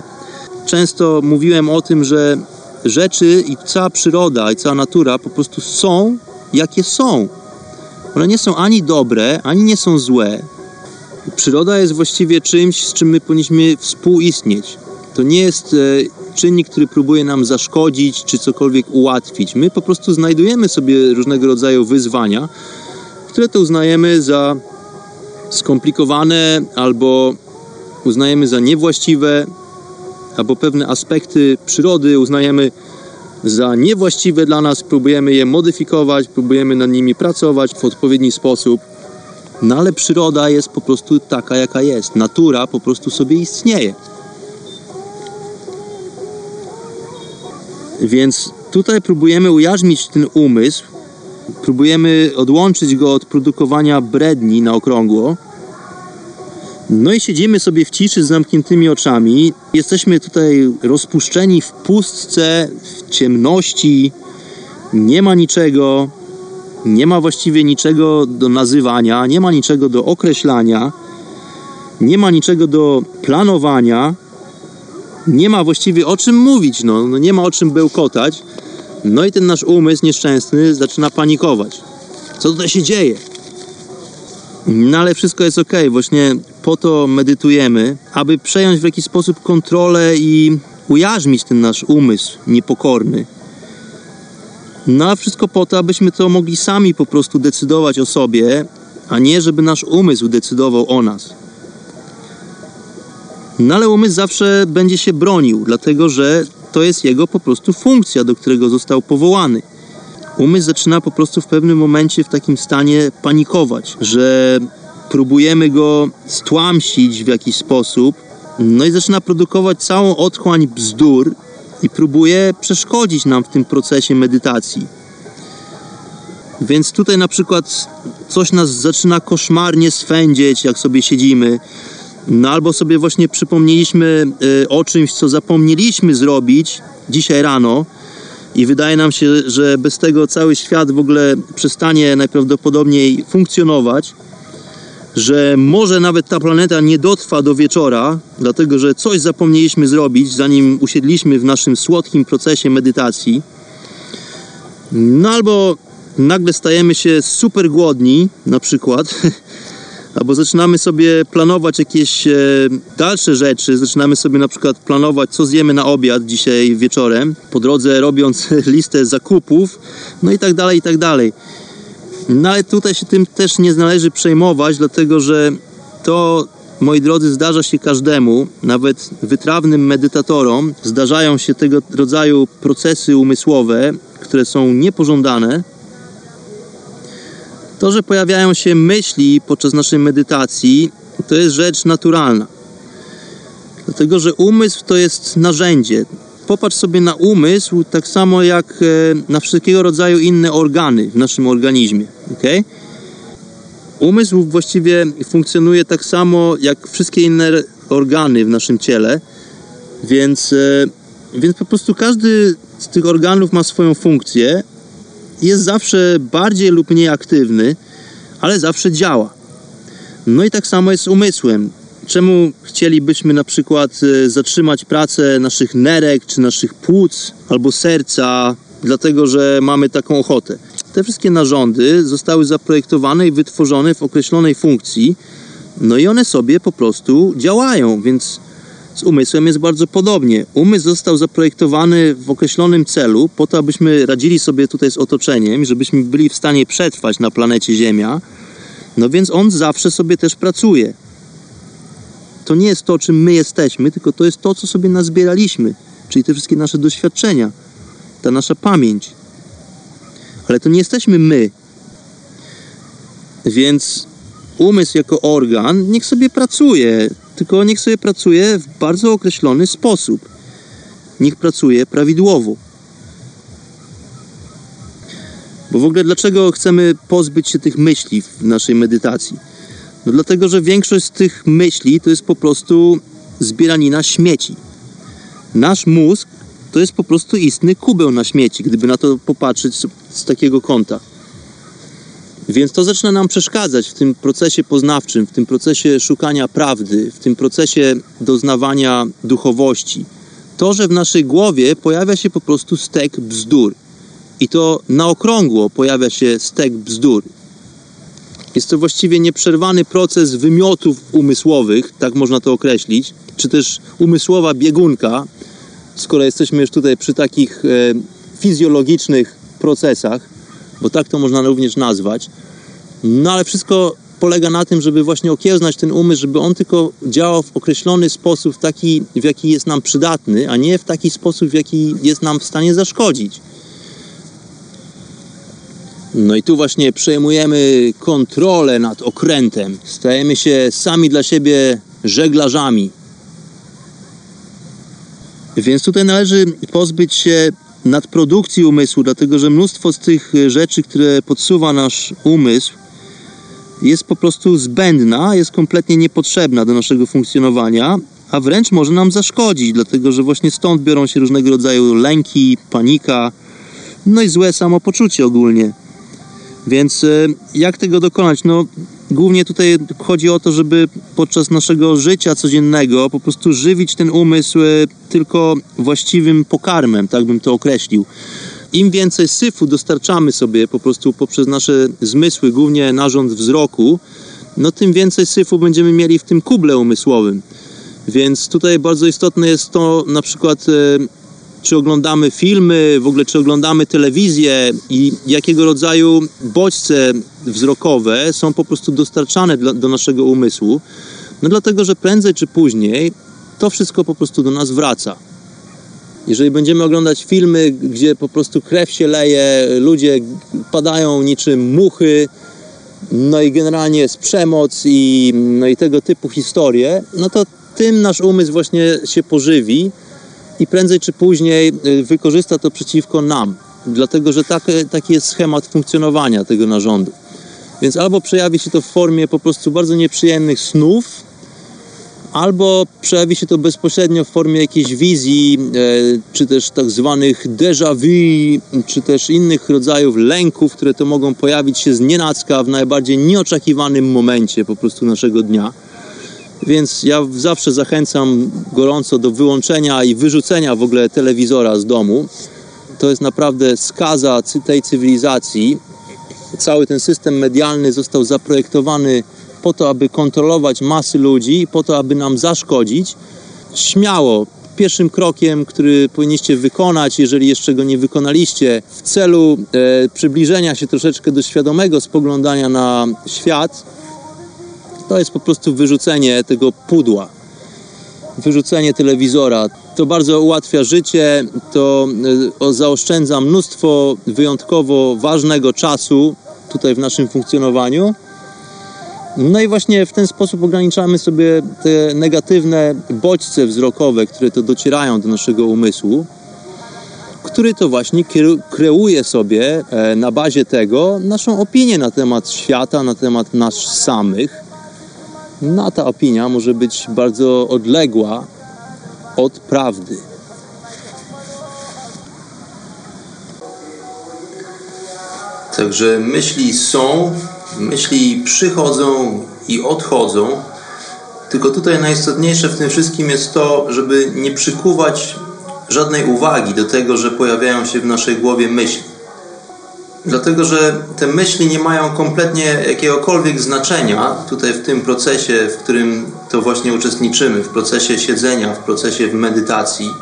Często mówiłem o tym, że rzeczy i cała przyroda i cała natura po prostu są, jakie są. One nie są ani dobre, ani nie są złe. Przyroda jest właściwie czymś, z czym my powinniśmy współistnieć. To nie jest e, czynnik, który próbuje nam zaszkodzić czy cokolwiek ułatwić. My po prostu znajdujemy sobie różnego rodzaju wyzwania, które to uznajemy za skomplikowane albo uznajemy za niewłaściwe, albo pewne aspekty przyrody uznajemy za niewłaściwe dla nas, próbujemy je modyfikować, próbujemy nad nimi pracować w odpowiedni sposób. No ale przyroda jest po prostu taka, jaka jest. Natura po prostu sobie istnieje. Więc tutaj próbujemy ujarzmić ten umysł, próbujemy odłączyć go od produkowania bredni na okrągło. No i siedzimy sobie w ciszy z zamkniętymi oczami. Jesteśmy tutaj rozpuszczeni w pustce, w ciemności. Nie ma niczego, nie ma właściwie niczego do nazywania, nie ma niczego do określania, nie ma niczego do planowania, nie ma właściwie o czym mówić, no, no nie ma o czym bełkotać. No i ten nasz umysł nieszczęsny zaczyna panikować. Co tutaj się dzieje? No ale wszystko jest ok. Właśnie po to medytujemy, aby przejąć w jakiś sposób kontrolę i ujarzmić ten nasz umysł niepokorny. No a wszystko po to, abyśmy to mogli sami po prostu decydować o sobie, a nie żeby nasz umysł decydował o nas. No ale umysł zawsze będzie się bronił, dlatego że to jest jego po prostu funkcja, do którego został powołany. Umysł zaczyna po prostu w pewnym momencie w takim stanie panikować, że próbujemy go stłamsić w jakiś sposób, no i zaczyna produkować całą otchłań bzdur i próbuje przeszkodzić nam w tym procesie medytacji. Więc tutaj na przykład coś nas zaczyna koszmarnie swędzieć, jak sobie siedzimy, no albo sobie właśnie przypomnieliśmy y, o czymś, co zapomnieliśmy zrobić dzisiaj rano i wydaje nam się, że bez tego cały świat w ogóle przestanie najprawdopodobniej funkcjonować, że może nawet ta planeta nie dotrwa do wieczora, dlatego że coś zapomnieliśmy zrobić, zanim usiedliśmy w naszym słodkim procesie medytacji. No albo nagle stajemy się super głodni, na przykład, albo zaczynamy sobie planować jakieś e, dalsze rzeczy, zaczynamy sobie na przykład planować, co zjemy na obiad dzisiaj wieczorem, po drodze robiąc listę zakupów, no i tak dalej, i tak dalej. No ale tutaj się tym też nie należy przejmować, dlatego że to, moi drodzy, zdarza się każdemu, nawet wytrawnym medytatorom, zdarzają się tego rodzaju procesy umysłowe, które są niepożądane, to, że pojawiają się myśli podczas naszej medytacji, to jest rzecz naturalna. Dlatego, że umysł to jest narzędzie. Popatrz sobie na umysł tak samo jak e, na wszelkiego rodzaju inne organy w naszym organizmie. Okay? Umysł właściwie funkcjonuje tak samo jak wszystkie inne organy w naszym ciele, więc, e, więc po prostu każdy z tych organów ma swoją funkcję, jest zawsze bardziej lub mniej aktywny, ale zawsze działa. No i tak samo jest z umysłem. Czemu chcielibyśmy na przykład e, zatrzymać pracę naszych nerek, czy naszych płuc, albo serca, dlatego że mamy taką ochotę? Te wszystkie narządy zostały zaprojektowane i wytworzone w określonej funkcji, no i one sobie po prostu działają, więc z umysłem jest bardzo podobnie. Umysł został zaprojektowany w określonym celu, po to, abyśmy radzili sobie tutaj z otoczeniem, żebyśmy byli w stanie przetrwać na planecie Ziemia. No więc on zawsze sobie też pracuje. To nie jest to, czym my jesteśmy, tylko to jest to, co sobie nazbieraliśmy, czyli te wszystkie nasze doświadczenia, ta nasza pamięć. Ale to nie jesteśmy my. Więc umysł jako organ niech sobie pracuje, tylko niech sobie pracuje w bardzo określony sposób. Niech pracuje prawidłowo. Bo w ogóle dlaczego chcemy pozbyć się tych myśli w naszej medytacji? No dlatego, że większość z tych myśli to jest po prostu zbieranina śmieci. Nasz mózg to jest po prostu istny kubeł na śmieci, gdyby na to popatrzeć z, z takiego kąta. Więc to zaczyna nam przeszkadzać w tym procesie poznawczym, w tym procesie szukania prawdy, w tym procesie doznawania duchowości. To, że w naszej głowie pojawia się po prostu stek bzdur. I to na okrągło pojawia się stek bzdur. Jest to właściwie nieprzerwany proces wymiotów umysłowych, tak można to określić, czy też umysłowa biegunka, skoro jesteśmy już tutaj przy takich e, fizjologicznych procesach, bo tak to można również nazwać. No ale wszystko polega na tym, żeby właśnie okiełznać ten umysł, żeby on tylko działał w określony sposób, w taki, w jaki jest nam przydatny, a nie w taki sposób, w jaki jest nam w stanie zaszkodzić. No i tu właśnie przejmujemy kontrolę nad okrętem. Stajemy się sami dla siebie żeglarzami. Więc tutaj należy pozbyć się nadprodukcji umysłu, dlatego że mnóstwo z tych rzeczy, które podsuwa nasz umysł, jest po prostu zbędna, jest kompletnie niepotrzebna do naszego funkcjonowania, a wręcz może nam zaszkodzić, dlatego że właśnie stąd biorą się różnego rodzaju lęki, panika, no i złe samopoczucie ogólnie. Więc e, jak tego dokonać? No, głównie tutaj chodzi o to, żeby podczas naszego życia codziennego po prostu żywić ten umysł e, tylko właściwym pokarmem, tak bym to określił. Im więcej syfu dostarczamy sobie po prostu poprzez nasze zmysły, głównie narząd wzroku, no tym więcej syfu będziemy mieli w tym kuble umysłowym. Więc tutaj bardzo istotne jest to na przykład e, czy oglądamy filmy, w ogóle czy oglądamy telewizję i jakiego rodzaju bodźce wzrokowe są po prostu dostarczane do naszego umysłu. No dlatego, że prędzej czy później to wszystko po prostu do nas wraca. Jeżeli będziemy oglądać filmy, gdzie po prostu krew się leje, ludzie padają niczym muchy, no i generalnie jest przemoc i, no i tego typu historie, no to tym nasz umysł właśnie się pożywi i prędzej czy później y, wykorzysta to przeciwko nam. Dlatego, że tak, taki jest schemat funkcjonowania tego narządu. Więc albo przejawi się to w formie po prostu bardzo nieprzyjemnych snów, albo przejawi się to bezpośrednio w formie jakiejś wizji, e, czy też tak zwanych déjà vu, czy też innych rodzajów lęków, które to mogą pojawić się z nienacka w najbardziej nieoczekiwanym momencie po prostu naszego dnia. Więc ja zawsze zachęcam gorąco do wyłączenia i wyrzucenia w ogóle telewizora z domu. To jest naprawdę skaza tej cywilizacji. Cały ten system medialny został zaprojektowany po to, aby kontrolować masy ludzi, po to, aby nam zaszkodzić. Śmiało, pierwszym krokiem, który powinniście wykonać, jeżeli jeszcze go nie wykonaliście, w celu e, przybliżenia się troszeczkę do świadomego spoglądania na świat, to jest po prostu wyrzucenie tego pudła. Wyrzucenie telewizora. To bardzo ułatwia życie, to e, zaoszczędza mnóstwo wyjątkowo ważnego czasu tutaj w naszym funkcjonowaniu. No i właśnie w ten sposób ograniczamy sobie te negatywne bodźce wzrokowe, które to docierają do naszego umysłu, który to właśnie kreuje sobie e, na bazie tego naszą opinię na temat świata, na temat nas samych. No ta opinia może być bardzo odległa od prawdy. Także myśli są, myśli przychodzą i odchodzą. Tylko tutaj najistotniejsze w tym wszystkim jest to, żeby nie przykuwać żadnej uwagi do tego, że pojawiają się w naszej głowie myśli. Dlatego, że te myśli nie mają kompletnie jakiegokolwiek znaczenia tutaj w tym procesie, w którym to właśnie uczestniczymy, w procesie siedzenia, w procesie medytacji.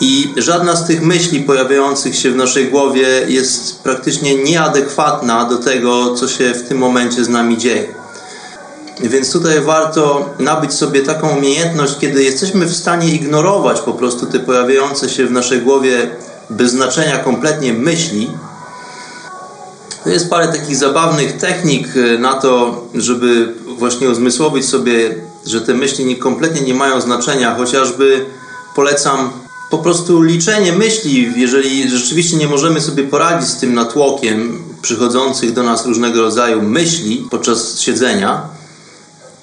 I żadna z tych myśli pojawiających się w naszej głowie jest praktycznie nieadekwatna do tego, co się w tym momencie z nami dzieje. Więc tutaj warto nabyć sobie taką umiejętność, kiedy jesteśmy w stanie ignorować po prostu te pojawiające się w naszej głowie bez znaczenia kompletnie myśli. To jest parę takich zabawnych technik e, na to, żeby właśnie uzmysłowić sobie, że te myśli nie, kompletnie nie mają znaczenia. Chociażby polecam po prostu liczenie myśli, jeżeli rzeczywiście nie możemy sobie poradzić z tym natłokiem przychodzących do nas różnego rodzaju myśli podczas siedzenia,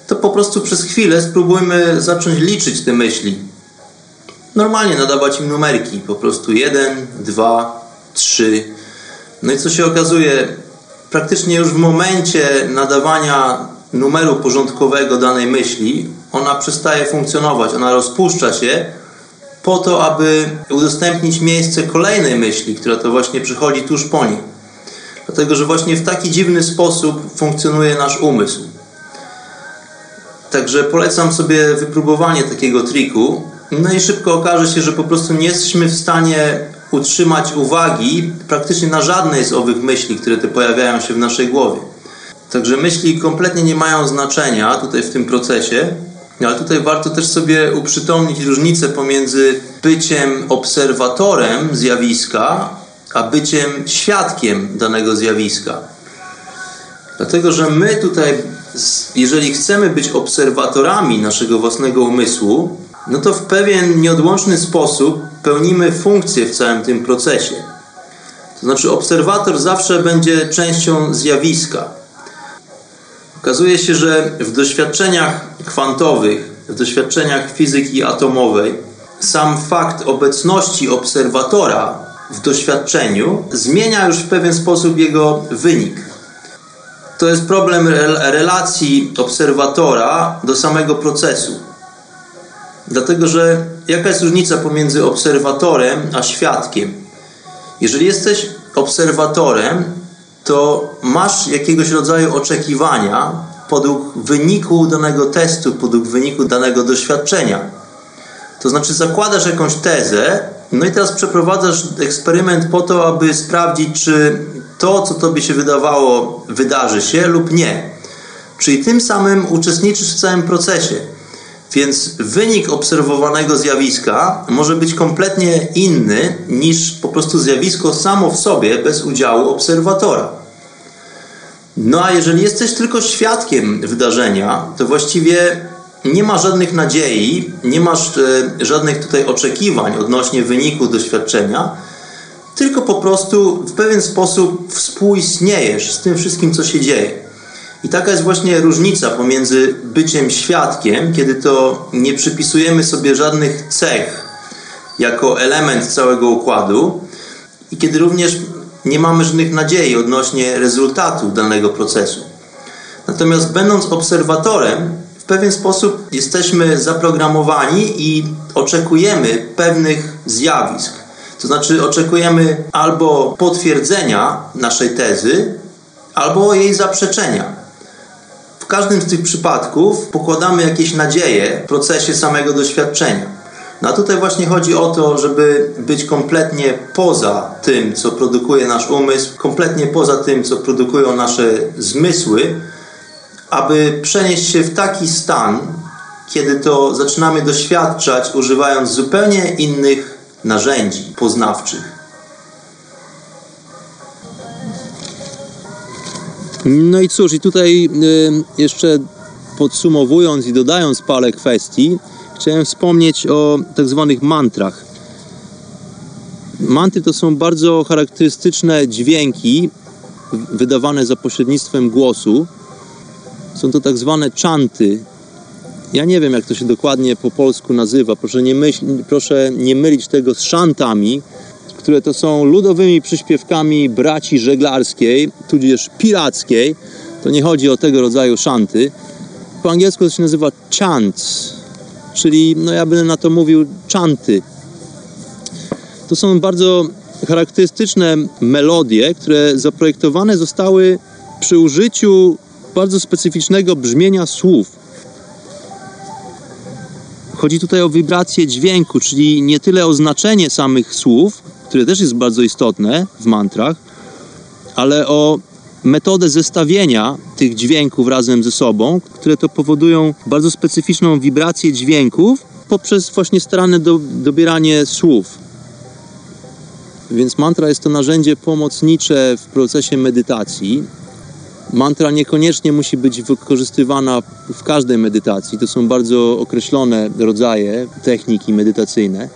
to po prostu przez chwilę spróbujmy zacząć liczyć te myśli. Normalnie nadawać im numerki, po prostu 1, 2, 3. No i co się okazuje, praktycznie już w momencie nadawania numeru porządkowego danej myśli, ona przestaje funkcjonować, ona rozpuszcza się po to, aby udostępnić miejsce kolejnej myśli, która to właśnie przychodzi tuż po niej. Dlatego, że właśnie w taki dziwny sposób funkcjonuje nasz umysł. Także polecam sobie wypróbowanie takiego triku. No i szybko okaże się, że po prostu nie jesteśmy w stanie utrzymać uwagi praktycznie na żadnej z owych myśli, które te pojawiają się w naszej głowie. Także myśli kompletnie nie mają znaczenia tutaj w tym procesie, ale tutaj warto też sobie uprzytomnić różnicę pomiędzy byciem obserwatorem zjawiska, a byciem świadkiem danego zjawiska. Dlatego, że my tutaj, jeżeli chcemy być obserwatorami naszego własnego umysłu, no to w pewien nieodłączny sposób pełnimy funkcję w całym tym procesie. To znaczy, obserwator zawsze będzie częścią zjawiska. Okazuje się, że w doświadczeniach kwantowych, w doświadczeniach fizyki atomowej, sam fakt obecności obserwatora w doświadczeniu zmienia już w pewien sposób jego wynik. To jest problem relacji obserwatora do samego procesu. Dlatego, że jaka jest różnica pomiędzy obserwatorem a świadkiem? Jeżeli jesteś obserwatorem, to masz jakiegoś rodzaju oczekiwania podług wyniku danego testu, podług wyniku danego doświadczenia. To znaczy, zakładasz jakąś tezę, no i teraz przeprowadzasz eksperyment po to, aby sprawdzić, czy to, co tobie się wydawało, wydarzy się lub nie. Czyli tym samym uczestniczysz w całym procesie. Więc wynik obserwowanego zjawiska może być kompletnie inny niż po prostu zjawisko samo w sobie bez udziału obserwatora. No a jeżeli jesteś tylko świadkiem wydarzenia, to właściwie nie ma żadnych nadziei, nie masz e, żadnych tutaj oczekiwań odnośnie wyniku doświadczenia, tylko po prostu w pewien sposób współistniejesz z tym wszystkim, co się dzieje. I taka jest właśnie różnica pomiędzy byciem świadkiem, kiedy to nie przypisujemy sobie żadnych cech jako element całego układu, i kiedy również nie mamy żadnych nadziei odnośnie rezultatu danego procesu. Natomiast będąc obserwatorem, w pewien sposób jesteśmy zaprogramowani i oczekujemy pewnych zjawisk. To znaczy oczekujemy albo potwierdzenia naszej tezy, albo jej zaprzeczenia. W każdym z tych przypadków pokładamy jakieś nadzieje w procesie samego doświadczenia. No a tutaj właśnie chodzi o to, żeby być kompletnie poza tym, co produkuje nasz umysł, kompletnie poza tym, co produkują nasze zmysły, aby przenieść się w taki stan, kiedy to zaczynamy doświadczać, używając zupełnie innych narzędzi poznawczych. No i cóż, i tutaj y, jeszcze podsumowując i dodając parę kwestii, chciałem wspomnieć o tak zwanych mantrach. Mantry to są bardzo charakterystyczne dźwięki wydawane za pośrednictwem głosu. Są to tak zwane czanty. Ja nie wiem, jak to się dokładnie po polsku nazywa. Proszę nie, myśl, proszę nie mylić tego z szantami, które to są ludowymi przyśpiewkami braci żeglarskiej, tudzież pirackiej. To nie chodzi o tego rodzaju szanty. Po angielsku to się nazywa chants, czyli no ja bym na to mówił czanty. To są bardzo charakterystyczne melodie, które zaprojektowane zostały przy użyciu bardzo specyficznego brzmienia słów. Chodzi tutaj o wibrację dźwięku, czyli nie tyle o znaczenie samych słów, które też jest bardzo istotne w mantrach, ale o metodę zestawienia tych dźwięków razem ze sobą, które to powodują bardzo specyficzną wibrację dźwięków poprzez właśnie starane do, dobieranie słów. Więc mantra jest to narzędzie pomocnicze w procesie medytacji. Mantra niekoniecznie musi być wykorzystywana w każdej medytacji. To są bardzo określone rodzaje techniki medytacyjne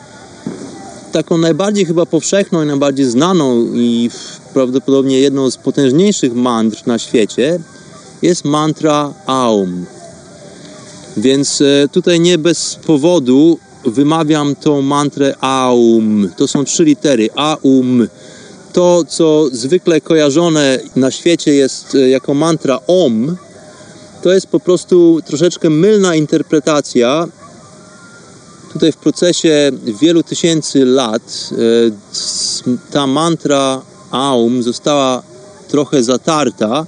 taką najbardziej chyba powszechną i najbardziej znaną i prawdopodobnie jedną z potężniejszych mantr na świecie jest mantra Aum. Więc e, tutaj nie bez powodu wymawiam tą mantrę Aum. To są trzy litery Aum. To, co zwykle kojarzone na świecie jest e, jako mantra Om, to jest po prostu troszeczkę mylna interpretacja Tutaj w procesie wielu tysięcy lat e, ta mantra Aum została trochę zatarta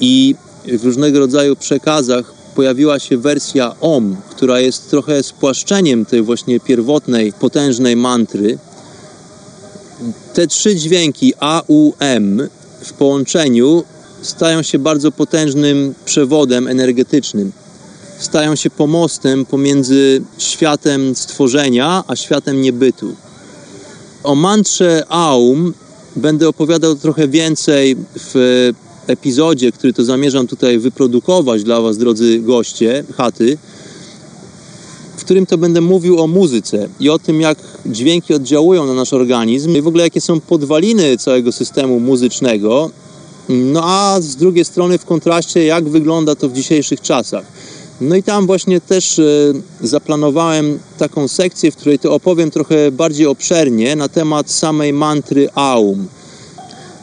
i w różnego rodzaju przekazach pojawiła się wersja Om, która jest trochę spłaszczeniem tej właśnie pierwotnej, potężnej mantry. Te trzy dźwięki A, U, M w połączeniu stają się bardzo potężnym przewodem energetycznym stają się pomostem pomiędzy światem stworzenia a światem niebytu. O mantrze Aum będę opowiadał trochę więcej w epizodzie, który to zamierzam tutaj wyprodukować dla Was, drodzy goście chaty, w którym to będę mówił o muzyce i o tym, jak dźwięki oddziałują na nasz organizm i w ogóle jakie są podwaliny całego systemu muzycznego. No a z drugiej strony w kontraście, jak wygląda to w dzisiejszych czasach. No i tam właśnie też e, zaplanowałem taką sekcję, w której to opowiem trochę bardziej obszernie na temat samej mantry Aum.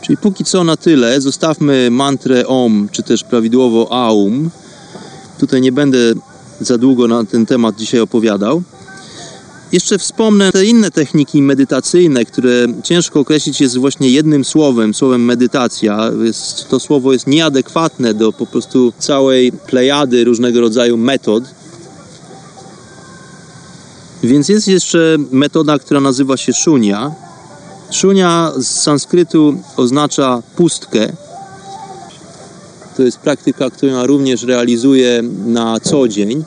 Czyli póki co na tyle, zostawmy mantrę Om, czy też prawidłowo Aum. Tutaj nie będę za długo na ten temat dzisiaj opowiadał. Jeszcze wspomnę te inne techniki medytacyjne, które ciężko określić jest właśnie jednym słowem, słowem medytacja. Jest, to słowo jest nieadekwatne do po prostu całej plejady różnego rodzaju metod. Więc jest jeszcze metoda, która nazywa się szunia. Szunia z sanskrytu oznacza pustkę. To jest praktyka, którą również realizuję na co dzień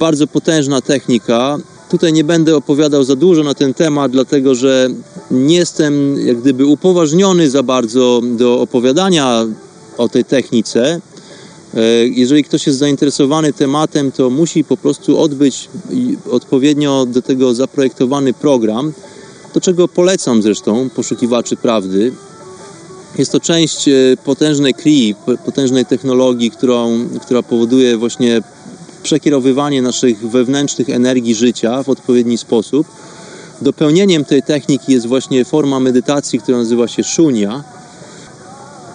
bardzo potężna technika. Tutaj nie będę opowiadał za dużo na ten temat, dlatego że nie jestem jak gdyby upoważniony za bardzo do opowiadania o tej technice. E, Jeżeli ktoś jest zainteresowany tematem, to musi po prostu odbyć odpowiednio do tego zaprojektowany program, do czego polecam zresztą poszukiwaczy prawdy. Jest to część e, potężnej p- potężnej technologii, którą, która powoduje właśnie przekierowywanie naszych wewnętrznych energii życia w odpowiedni sposób. Dopełnieniem tej techniki jest właśnie forma medytacji, która nazywa się shunya.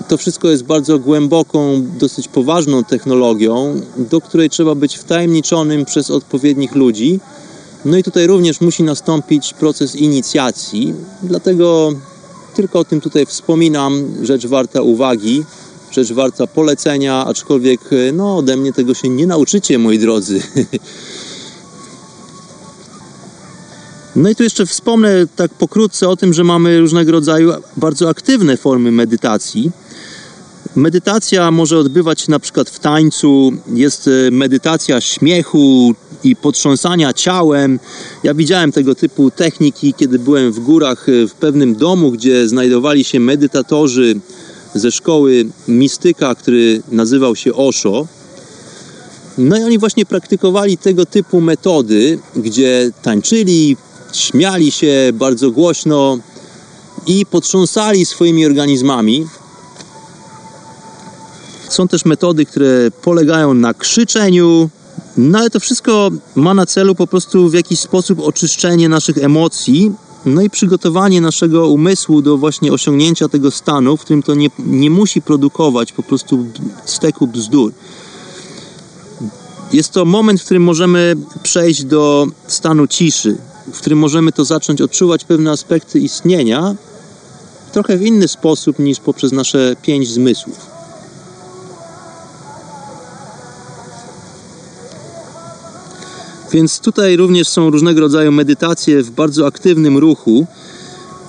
To wszystko jest bardzo głęboką, dosyć poważną technologią, do której trzeba być wtajemniczonym przez odpowiednich ludzi. No i tutaj również musi nastąpić proces inicjacji, dlatego tylko o tym tutaj wspominam, rzecz warta uwagi, rzecz warta polecenia, aczkolwiek e, no, ode mnie tego się nie nauczycie, moi drodzy. No i tu jeszcze wspomnę tak pokrótce o tym, że mamy różnego rodzaju bardzo aktywne formy medytacji. Medytacja może odbywać się na przykład w tańcu, jest e, medytacja śmiechu i potrząsania ciałem. Ja widziałem tego typu techniki, kiedy byłem w górach e, w pewnym domu, gdzie znajdowali się medytatorzy ze szkoły mistyka, który nazywał się Osho. No i oni właśnie praktykowali tego typu metody, gdzie tańczyli, śmiali się bardzo głośno i potrząsali swoimi organizmami. Są też metody, które polegają na krzyczeniu, no ale to wszystko ma na celu po prostu w jakiś sposób oczyszczenie naszych emocji, no i przygotowanie naszego umysłu do właśnie osiągnięcia tego stanu, w którym to nie, nie musi produkować po prostu steku bzdur. Jest to moment, w którym możemy przejść do stanu ciszy, w którym możemy to zacząć odczuwać pewne aspekty istnienia trochę w inny sposób niż poprzez nasze pięć zmysłów. Więc tutaj również są różnego rodzaju medytacje w bardzo aktywnym ruchu.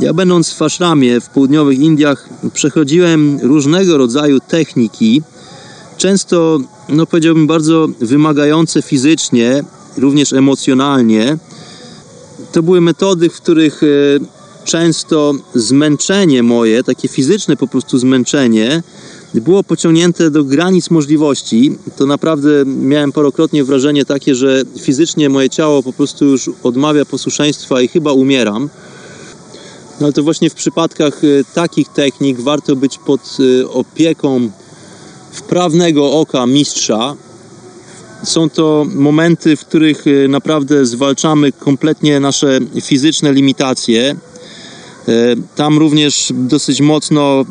Ja będąc w Ashramie w południowych Indiach przechodziłem różnego rodzaju techniki, często no powiedziałbym bardzo wymagające fizycznie, również emocjonalnie. To były metody, w których e, często zmęczenie moje, takie fizyczne po prostu zmęczenie, było pociągnięte do granic możliwości. To naprawdę miałem parokrotnie wrażenie takie, że fizycznie moje ciało po prostu już odmawia posłuszeństwa i chyba umieram. No ale to właśnie w przypadkach e, takich technik warto być pod e, opieką wprawnego oka mistrza. Są to momenty, w których e, naprawdę zwalczamy kompletnie nasze fizyczne limitacje. E, Tam również dosyć mocno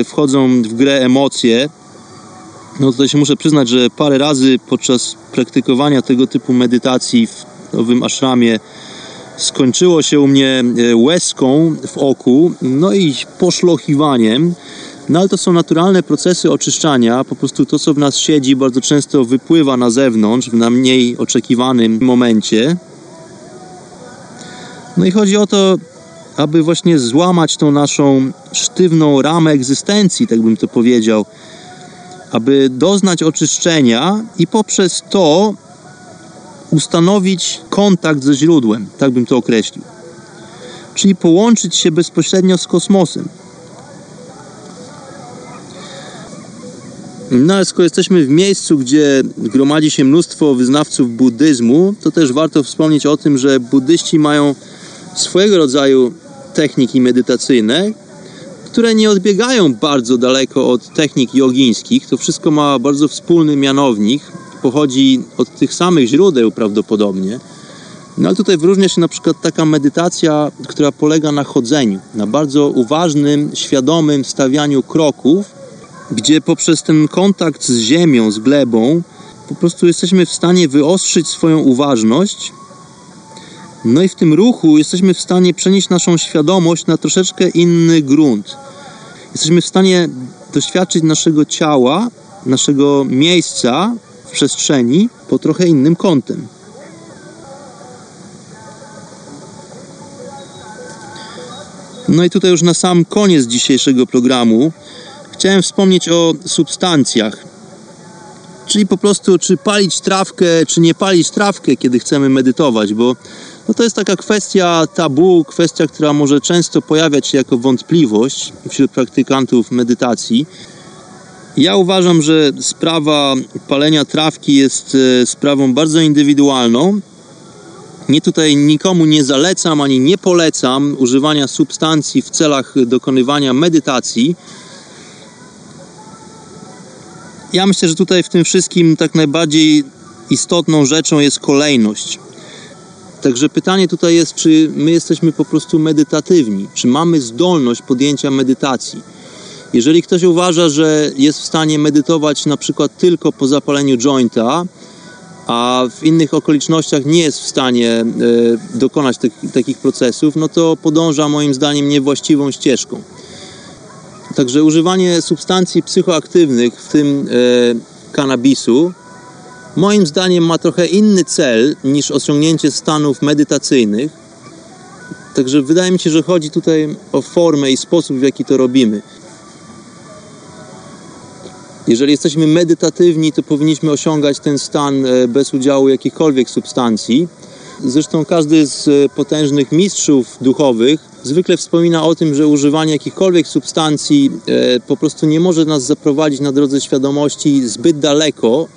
e, wchodzą w grę emocje. No tutaj się muszę przyznać, że parę razy podczas praktykowania tego typu medytacji w nowym ashramie skończyło się u mnie e, łezką w oku, no i poszlochiwaniem. No ale to są naturalne procesy oczyszczania. Po prostu to, co w nas siedzi, bardzo często wypływa na zewnątrz w najmniej oczekiwanym momencie. No i chodzi o to, aby właśnie złamać tą naszą sztywną ramę egzystencji, tak bym to powiedział, aby doznać oczyszczenia i poprzez to ustanowić kontakt ze źródłem, tak bym to określił. Czyli połączyć się bezpośrednio z kosmosem. No ale skoro jesteśmy w miejscu, gdzie gromadzi się mnóstwo wyznawców buddyzmu, to też warto wspomnieć o tym, że buddyści mają swojego rodzaju techniki medytacyjne, które nie odbiegają bardzo daleko od technik jogińskich. To wszystko ma bardzo wspólny mianownik, pochodzi od tych samych źródeł prawdopodobnie. No ale tutaj wyróżnia się na przykład taka medytacja, która polega na chodzeniu, na bardzo uważnym, świadomym stawianiu kroków, gdzie poprzez ten kontakt z ziemią, z glebą, po prostu jesteśmy w stanie wyostrzyć swoją uważność. No i w tym ruchu jesteśmy w stanie przenieść naszą świadomość na troszeczkę inny grunt. Jesteśmy w stanie doświadczyć naszego ciała, naszego miejsca w przestrzeni pod trochę innym kątem. No i tutaj już na sam koniec dzisiejszego programu chciałem wspomnieć o substancjach. Czyli po prostu, czy palić trawkę, czy nie palić trawkę, kiedy chcemy medytować, bo no to jest taka kwestia tabu, kwestia, która może często pojawiać się jako wątpliwość wśród praktykantów medytacji. Ja uważam, że sprawa palenia trawki jest e, sprawą bardzo indywidualną. Nie tutaj nikomu nie zalecam ani nie polecam używania substancji w celach dokonywania medytacji. Ja myślę, że tutaj w tym wszystkim tak najbardziej istotną rzeczą jest kolejność. Także pytanie tutaj jest, czy my jesteśmy po prostu medytatywni, czy mamy zdolność podjęcia medytacji. Jeżeli ktoś uważa, że jest w stanie medytować na przykład tylko po zapaleniu jointa, a w innych okolicznościach nie jest w stanie e, dokonać tych, takich procesów, no to podąża moim zdaniem niewłaściwą ścieżką. Także używanie substancji psychoaktywnych, w tym e, kanabisu, moim zdaniem ma trochę inny cel niż osiągnięcie stanów medytacyjnych. Także wydaje mi się, że chodzi tutaj o formę i sposób, w jaki to robimy. Jeżeli jesteśmy medytatywni, to powinniśmy osiągać ten stan e, bez udziału jakichkolwiek substancji. Zresztą każdy z e, potężnych mistrzów duchowych zwykle wspomina o tym, że używanie jakichkolwiek substancji e, po prostu nie może nas zaprowadzić na drodze świadomości zbyt daleko.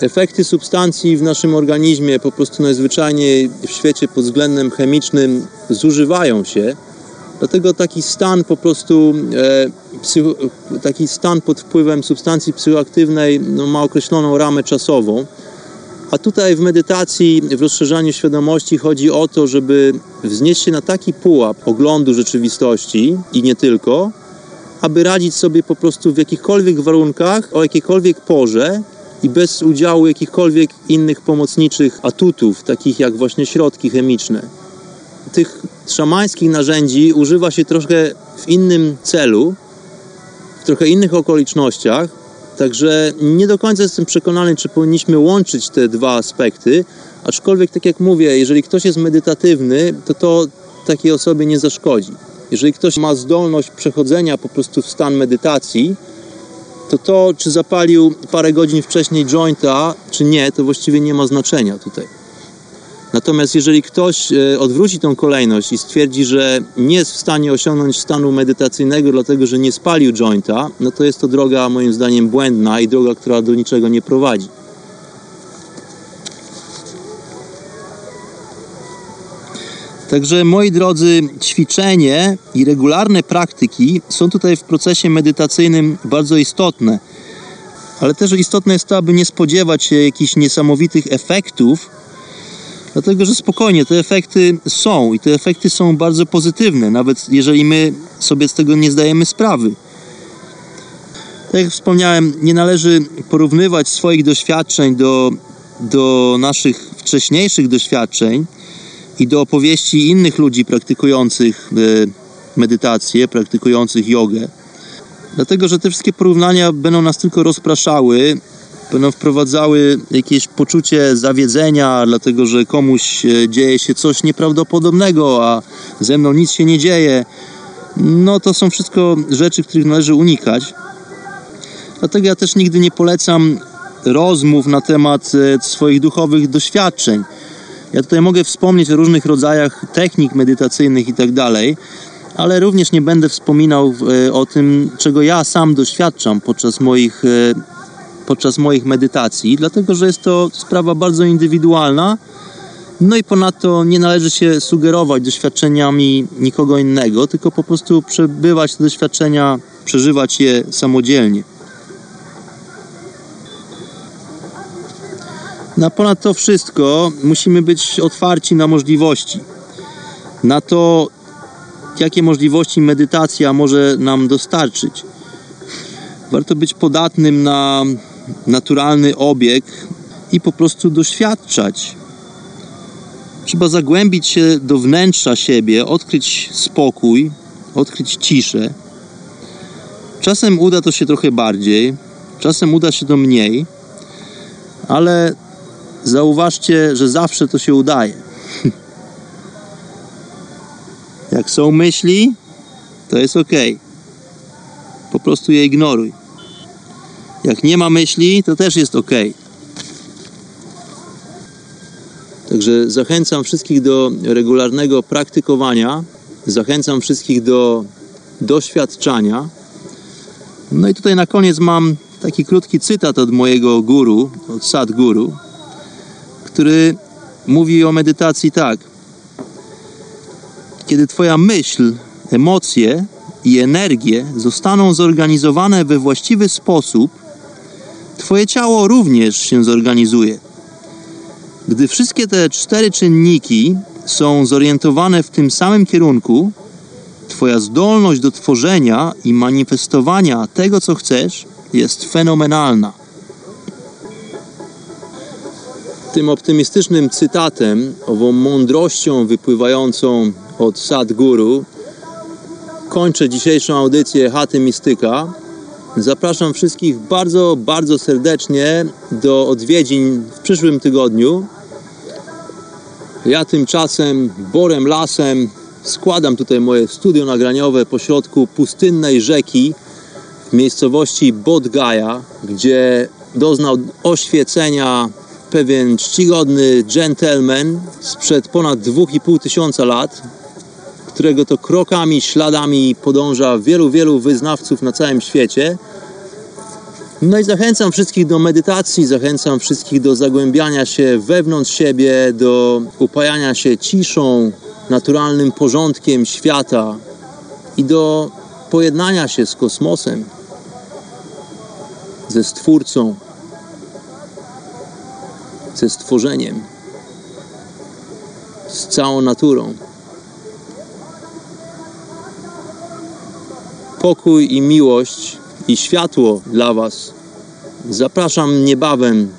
Efekty substancji w naszym organizmie po prostu najzwyczajniej w świecie pod względem chemicznym zużywają się. Dlatego taki stan po prostu, e, psycho, taki stan pod wpływem substancji psychoaktywnej no, ma określoną ramę czasową. A tutaj w medytacji, w rozszerzaniu świadomości chodzi o to, żeby wznieść się na taki pułap oglądu rzeczywistości i nie tylko, aby radzić sobie po prostu w jakichkolwiek warunkach, o jakiejkolwiek porze i bez udziału jakichkolwiek innych pomocniczych atutów, takich jak właśnie środki chemiczne. Tych szamańskich narzędzi używa się troszkę w innym celu, w trochę innych okolicznościach, także nie do końca jestem przekonany, czy powinniśmy łączyć te dwa aspekty, aczkolwiek tak jak mówię, jeżeli ktoś jest medytatywny, to to takiej osobie nie zaszkodzi. Jeżeli ktoś ma zdolność przechodzenia po prostu w stan medytacji, to to, czy zapalił parę godzin wcześniej jointa, czy nie, to właściwie nie ma znaczenia tutaj. Natomiast jeżeli ktoś e, odwróci tą kolejność i stwierdzi, że nie jest w stanie osiągnąć stanu medytacyjnego, dlatego że nie spalił jointa, no to jest to droga moim zdaniem błędna i droga, która do niczego nie prowadzi. Także moi drodzy, ćwiczenie i regularne praktyki są tutaj w procesie medytacyjnym bardzo istotne. Ale też istotne jest to, aby nie spodziewać się jakichś niesamowitych efektów, dlatego że spokojnie te efekty są i te efekty są bardzo pozytywne, nawet jeżeli my sobie z tego nie zdajemy sprawy. Tak jak wspomniałem, nie należy porównywać swoich doświadczeń do, do naszych wcześniejszych doświadczeń i do opowieści innych ludzi praktykujących e, medytację, praktykujących jogę. Dlatego, że te wszystkie porównania będą nas tylko rozpraszały, będą wprowadzały jakieś poczucie zawiedzenia, dlatego że komuś e, dzieje się coś nieprawdopodobnego, a ze mną nic się nie dzieje. No to są wszystko rzeczy, których należy unikać. Dlatego ja też nigdy nie polecam rozmów na temat e, swoich duchowych doświadczeń. Ja tutaj mogę wspomnieć o różnych rodzajach technik medytacyjnych i tak dalej, ale również nie będę wspominał e, o tym, czego ja sam doświadczam podczas moich, e, podczas moich medytacji, dlatego że jest to sprawa bardzo indywidualna. No i ponadto nie należy się sugerować doświadczeniami nikogo innego, tylko po prostu przebywać te doświadczenia, przeżywać je samodzielnie. Na ponad to wszystko musimy być otwarci na możliwości. Na to, jakie możliwości medytacja może nam dostarczyć. Warto być podatnym na naturalny obieg i po prostu doświadczać. Trzeba zagłębić się do wnętrza siebie, odkryć spokój, odkryć ciszę. Czasem uda to się trochę bardziej, czasem uda się to mniej, ale zauważcie, że zawsze to się udaje. Jak są myśli, to jest ok. Po prostu je ignoruj. Jak nie ma myśli, to też jest ok. Także zachęcam wszystkich do regularnego praktykowania, zachęcam wszystkich do doświadczania. No i tutaj na koniec mam taki krótki cytat od mojego guru, od Sadguru, który mówi o medytacji tak. Kiedy Twoja myśl, emocje i energie zostaną zorganizowane we właściwy sposób, Twoje ciało również się zorganizuje. Gdy wszystkie te cztery czynniki są zorientowane w tym samym kierunku, Twoja zdolność do tworzenia i manifestowania tego, co chcesz, jest fenomenalna. Tym optymistycznym cytatem, ową mądrością wypływającą od Sadguru, kończę dzisiejszą audycję Chaty Mistyka. Zapraszam wszystkich bardzo, bardzo serdecznie do odwiedzin w przyszłym tygodniu. Ja tymczasem borem lasem składam tutaj moje studio nagraniowe pośrodku pustynnej rzeki w miejscowości Bodgaja, gdzie doznał oświecenia pewien czcigodny gentleman sprzed ponad 2,5 tysiąca lat, którego to krokami, śladami podąża wielu, wielu wyznawców na całym świecie. No i zachęcam wszystkich do medytacji, zachęcam wszystkich do zagłębiania się wewnątrz siebie, do upajania się ciszą, naturalnym porządkiem świata i do pojednania się z kosmosem, ze Stwórcą, ze stworzeniem, z całą naturą. Pokój i miłość i światło dla Was. Zapraszam niebawem.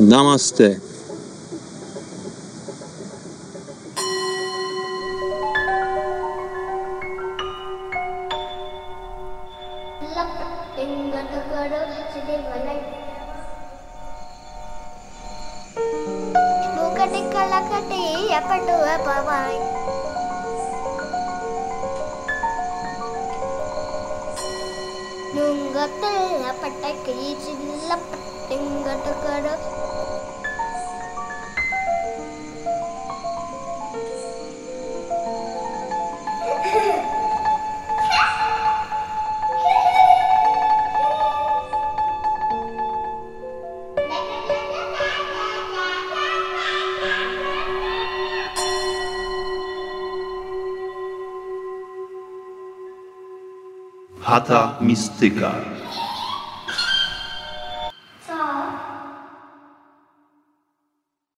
Namaste. Chata Mistyka.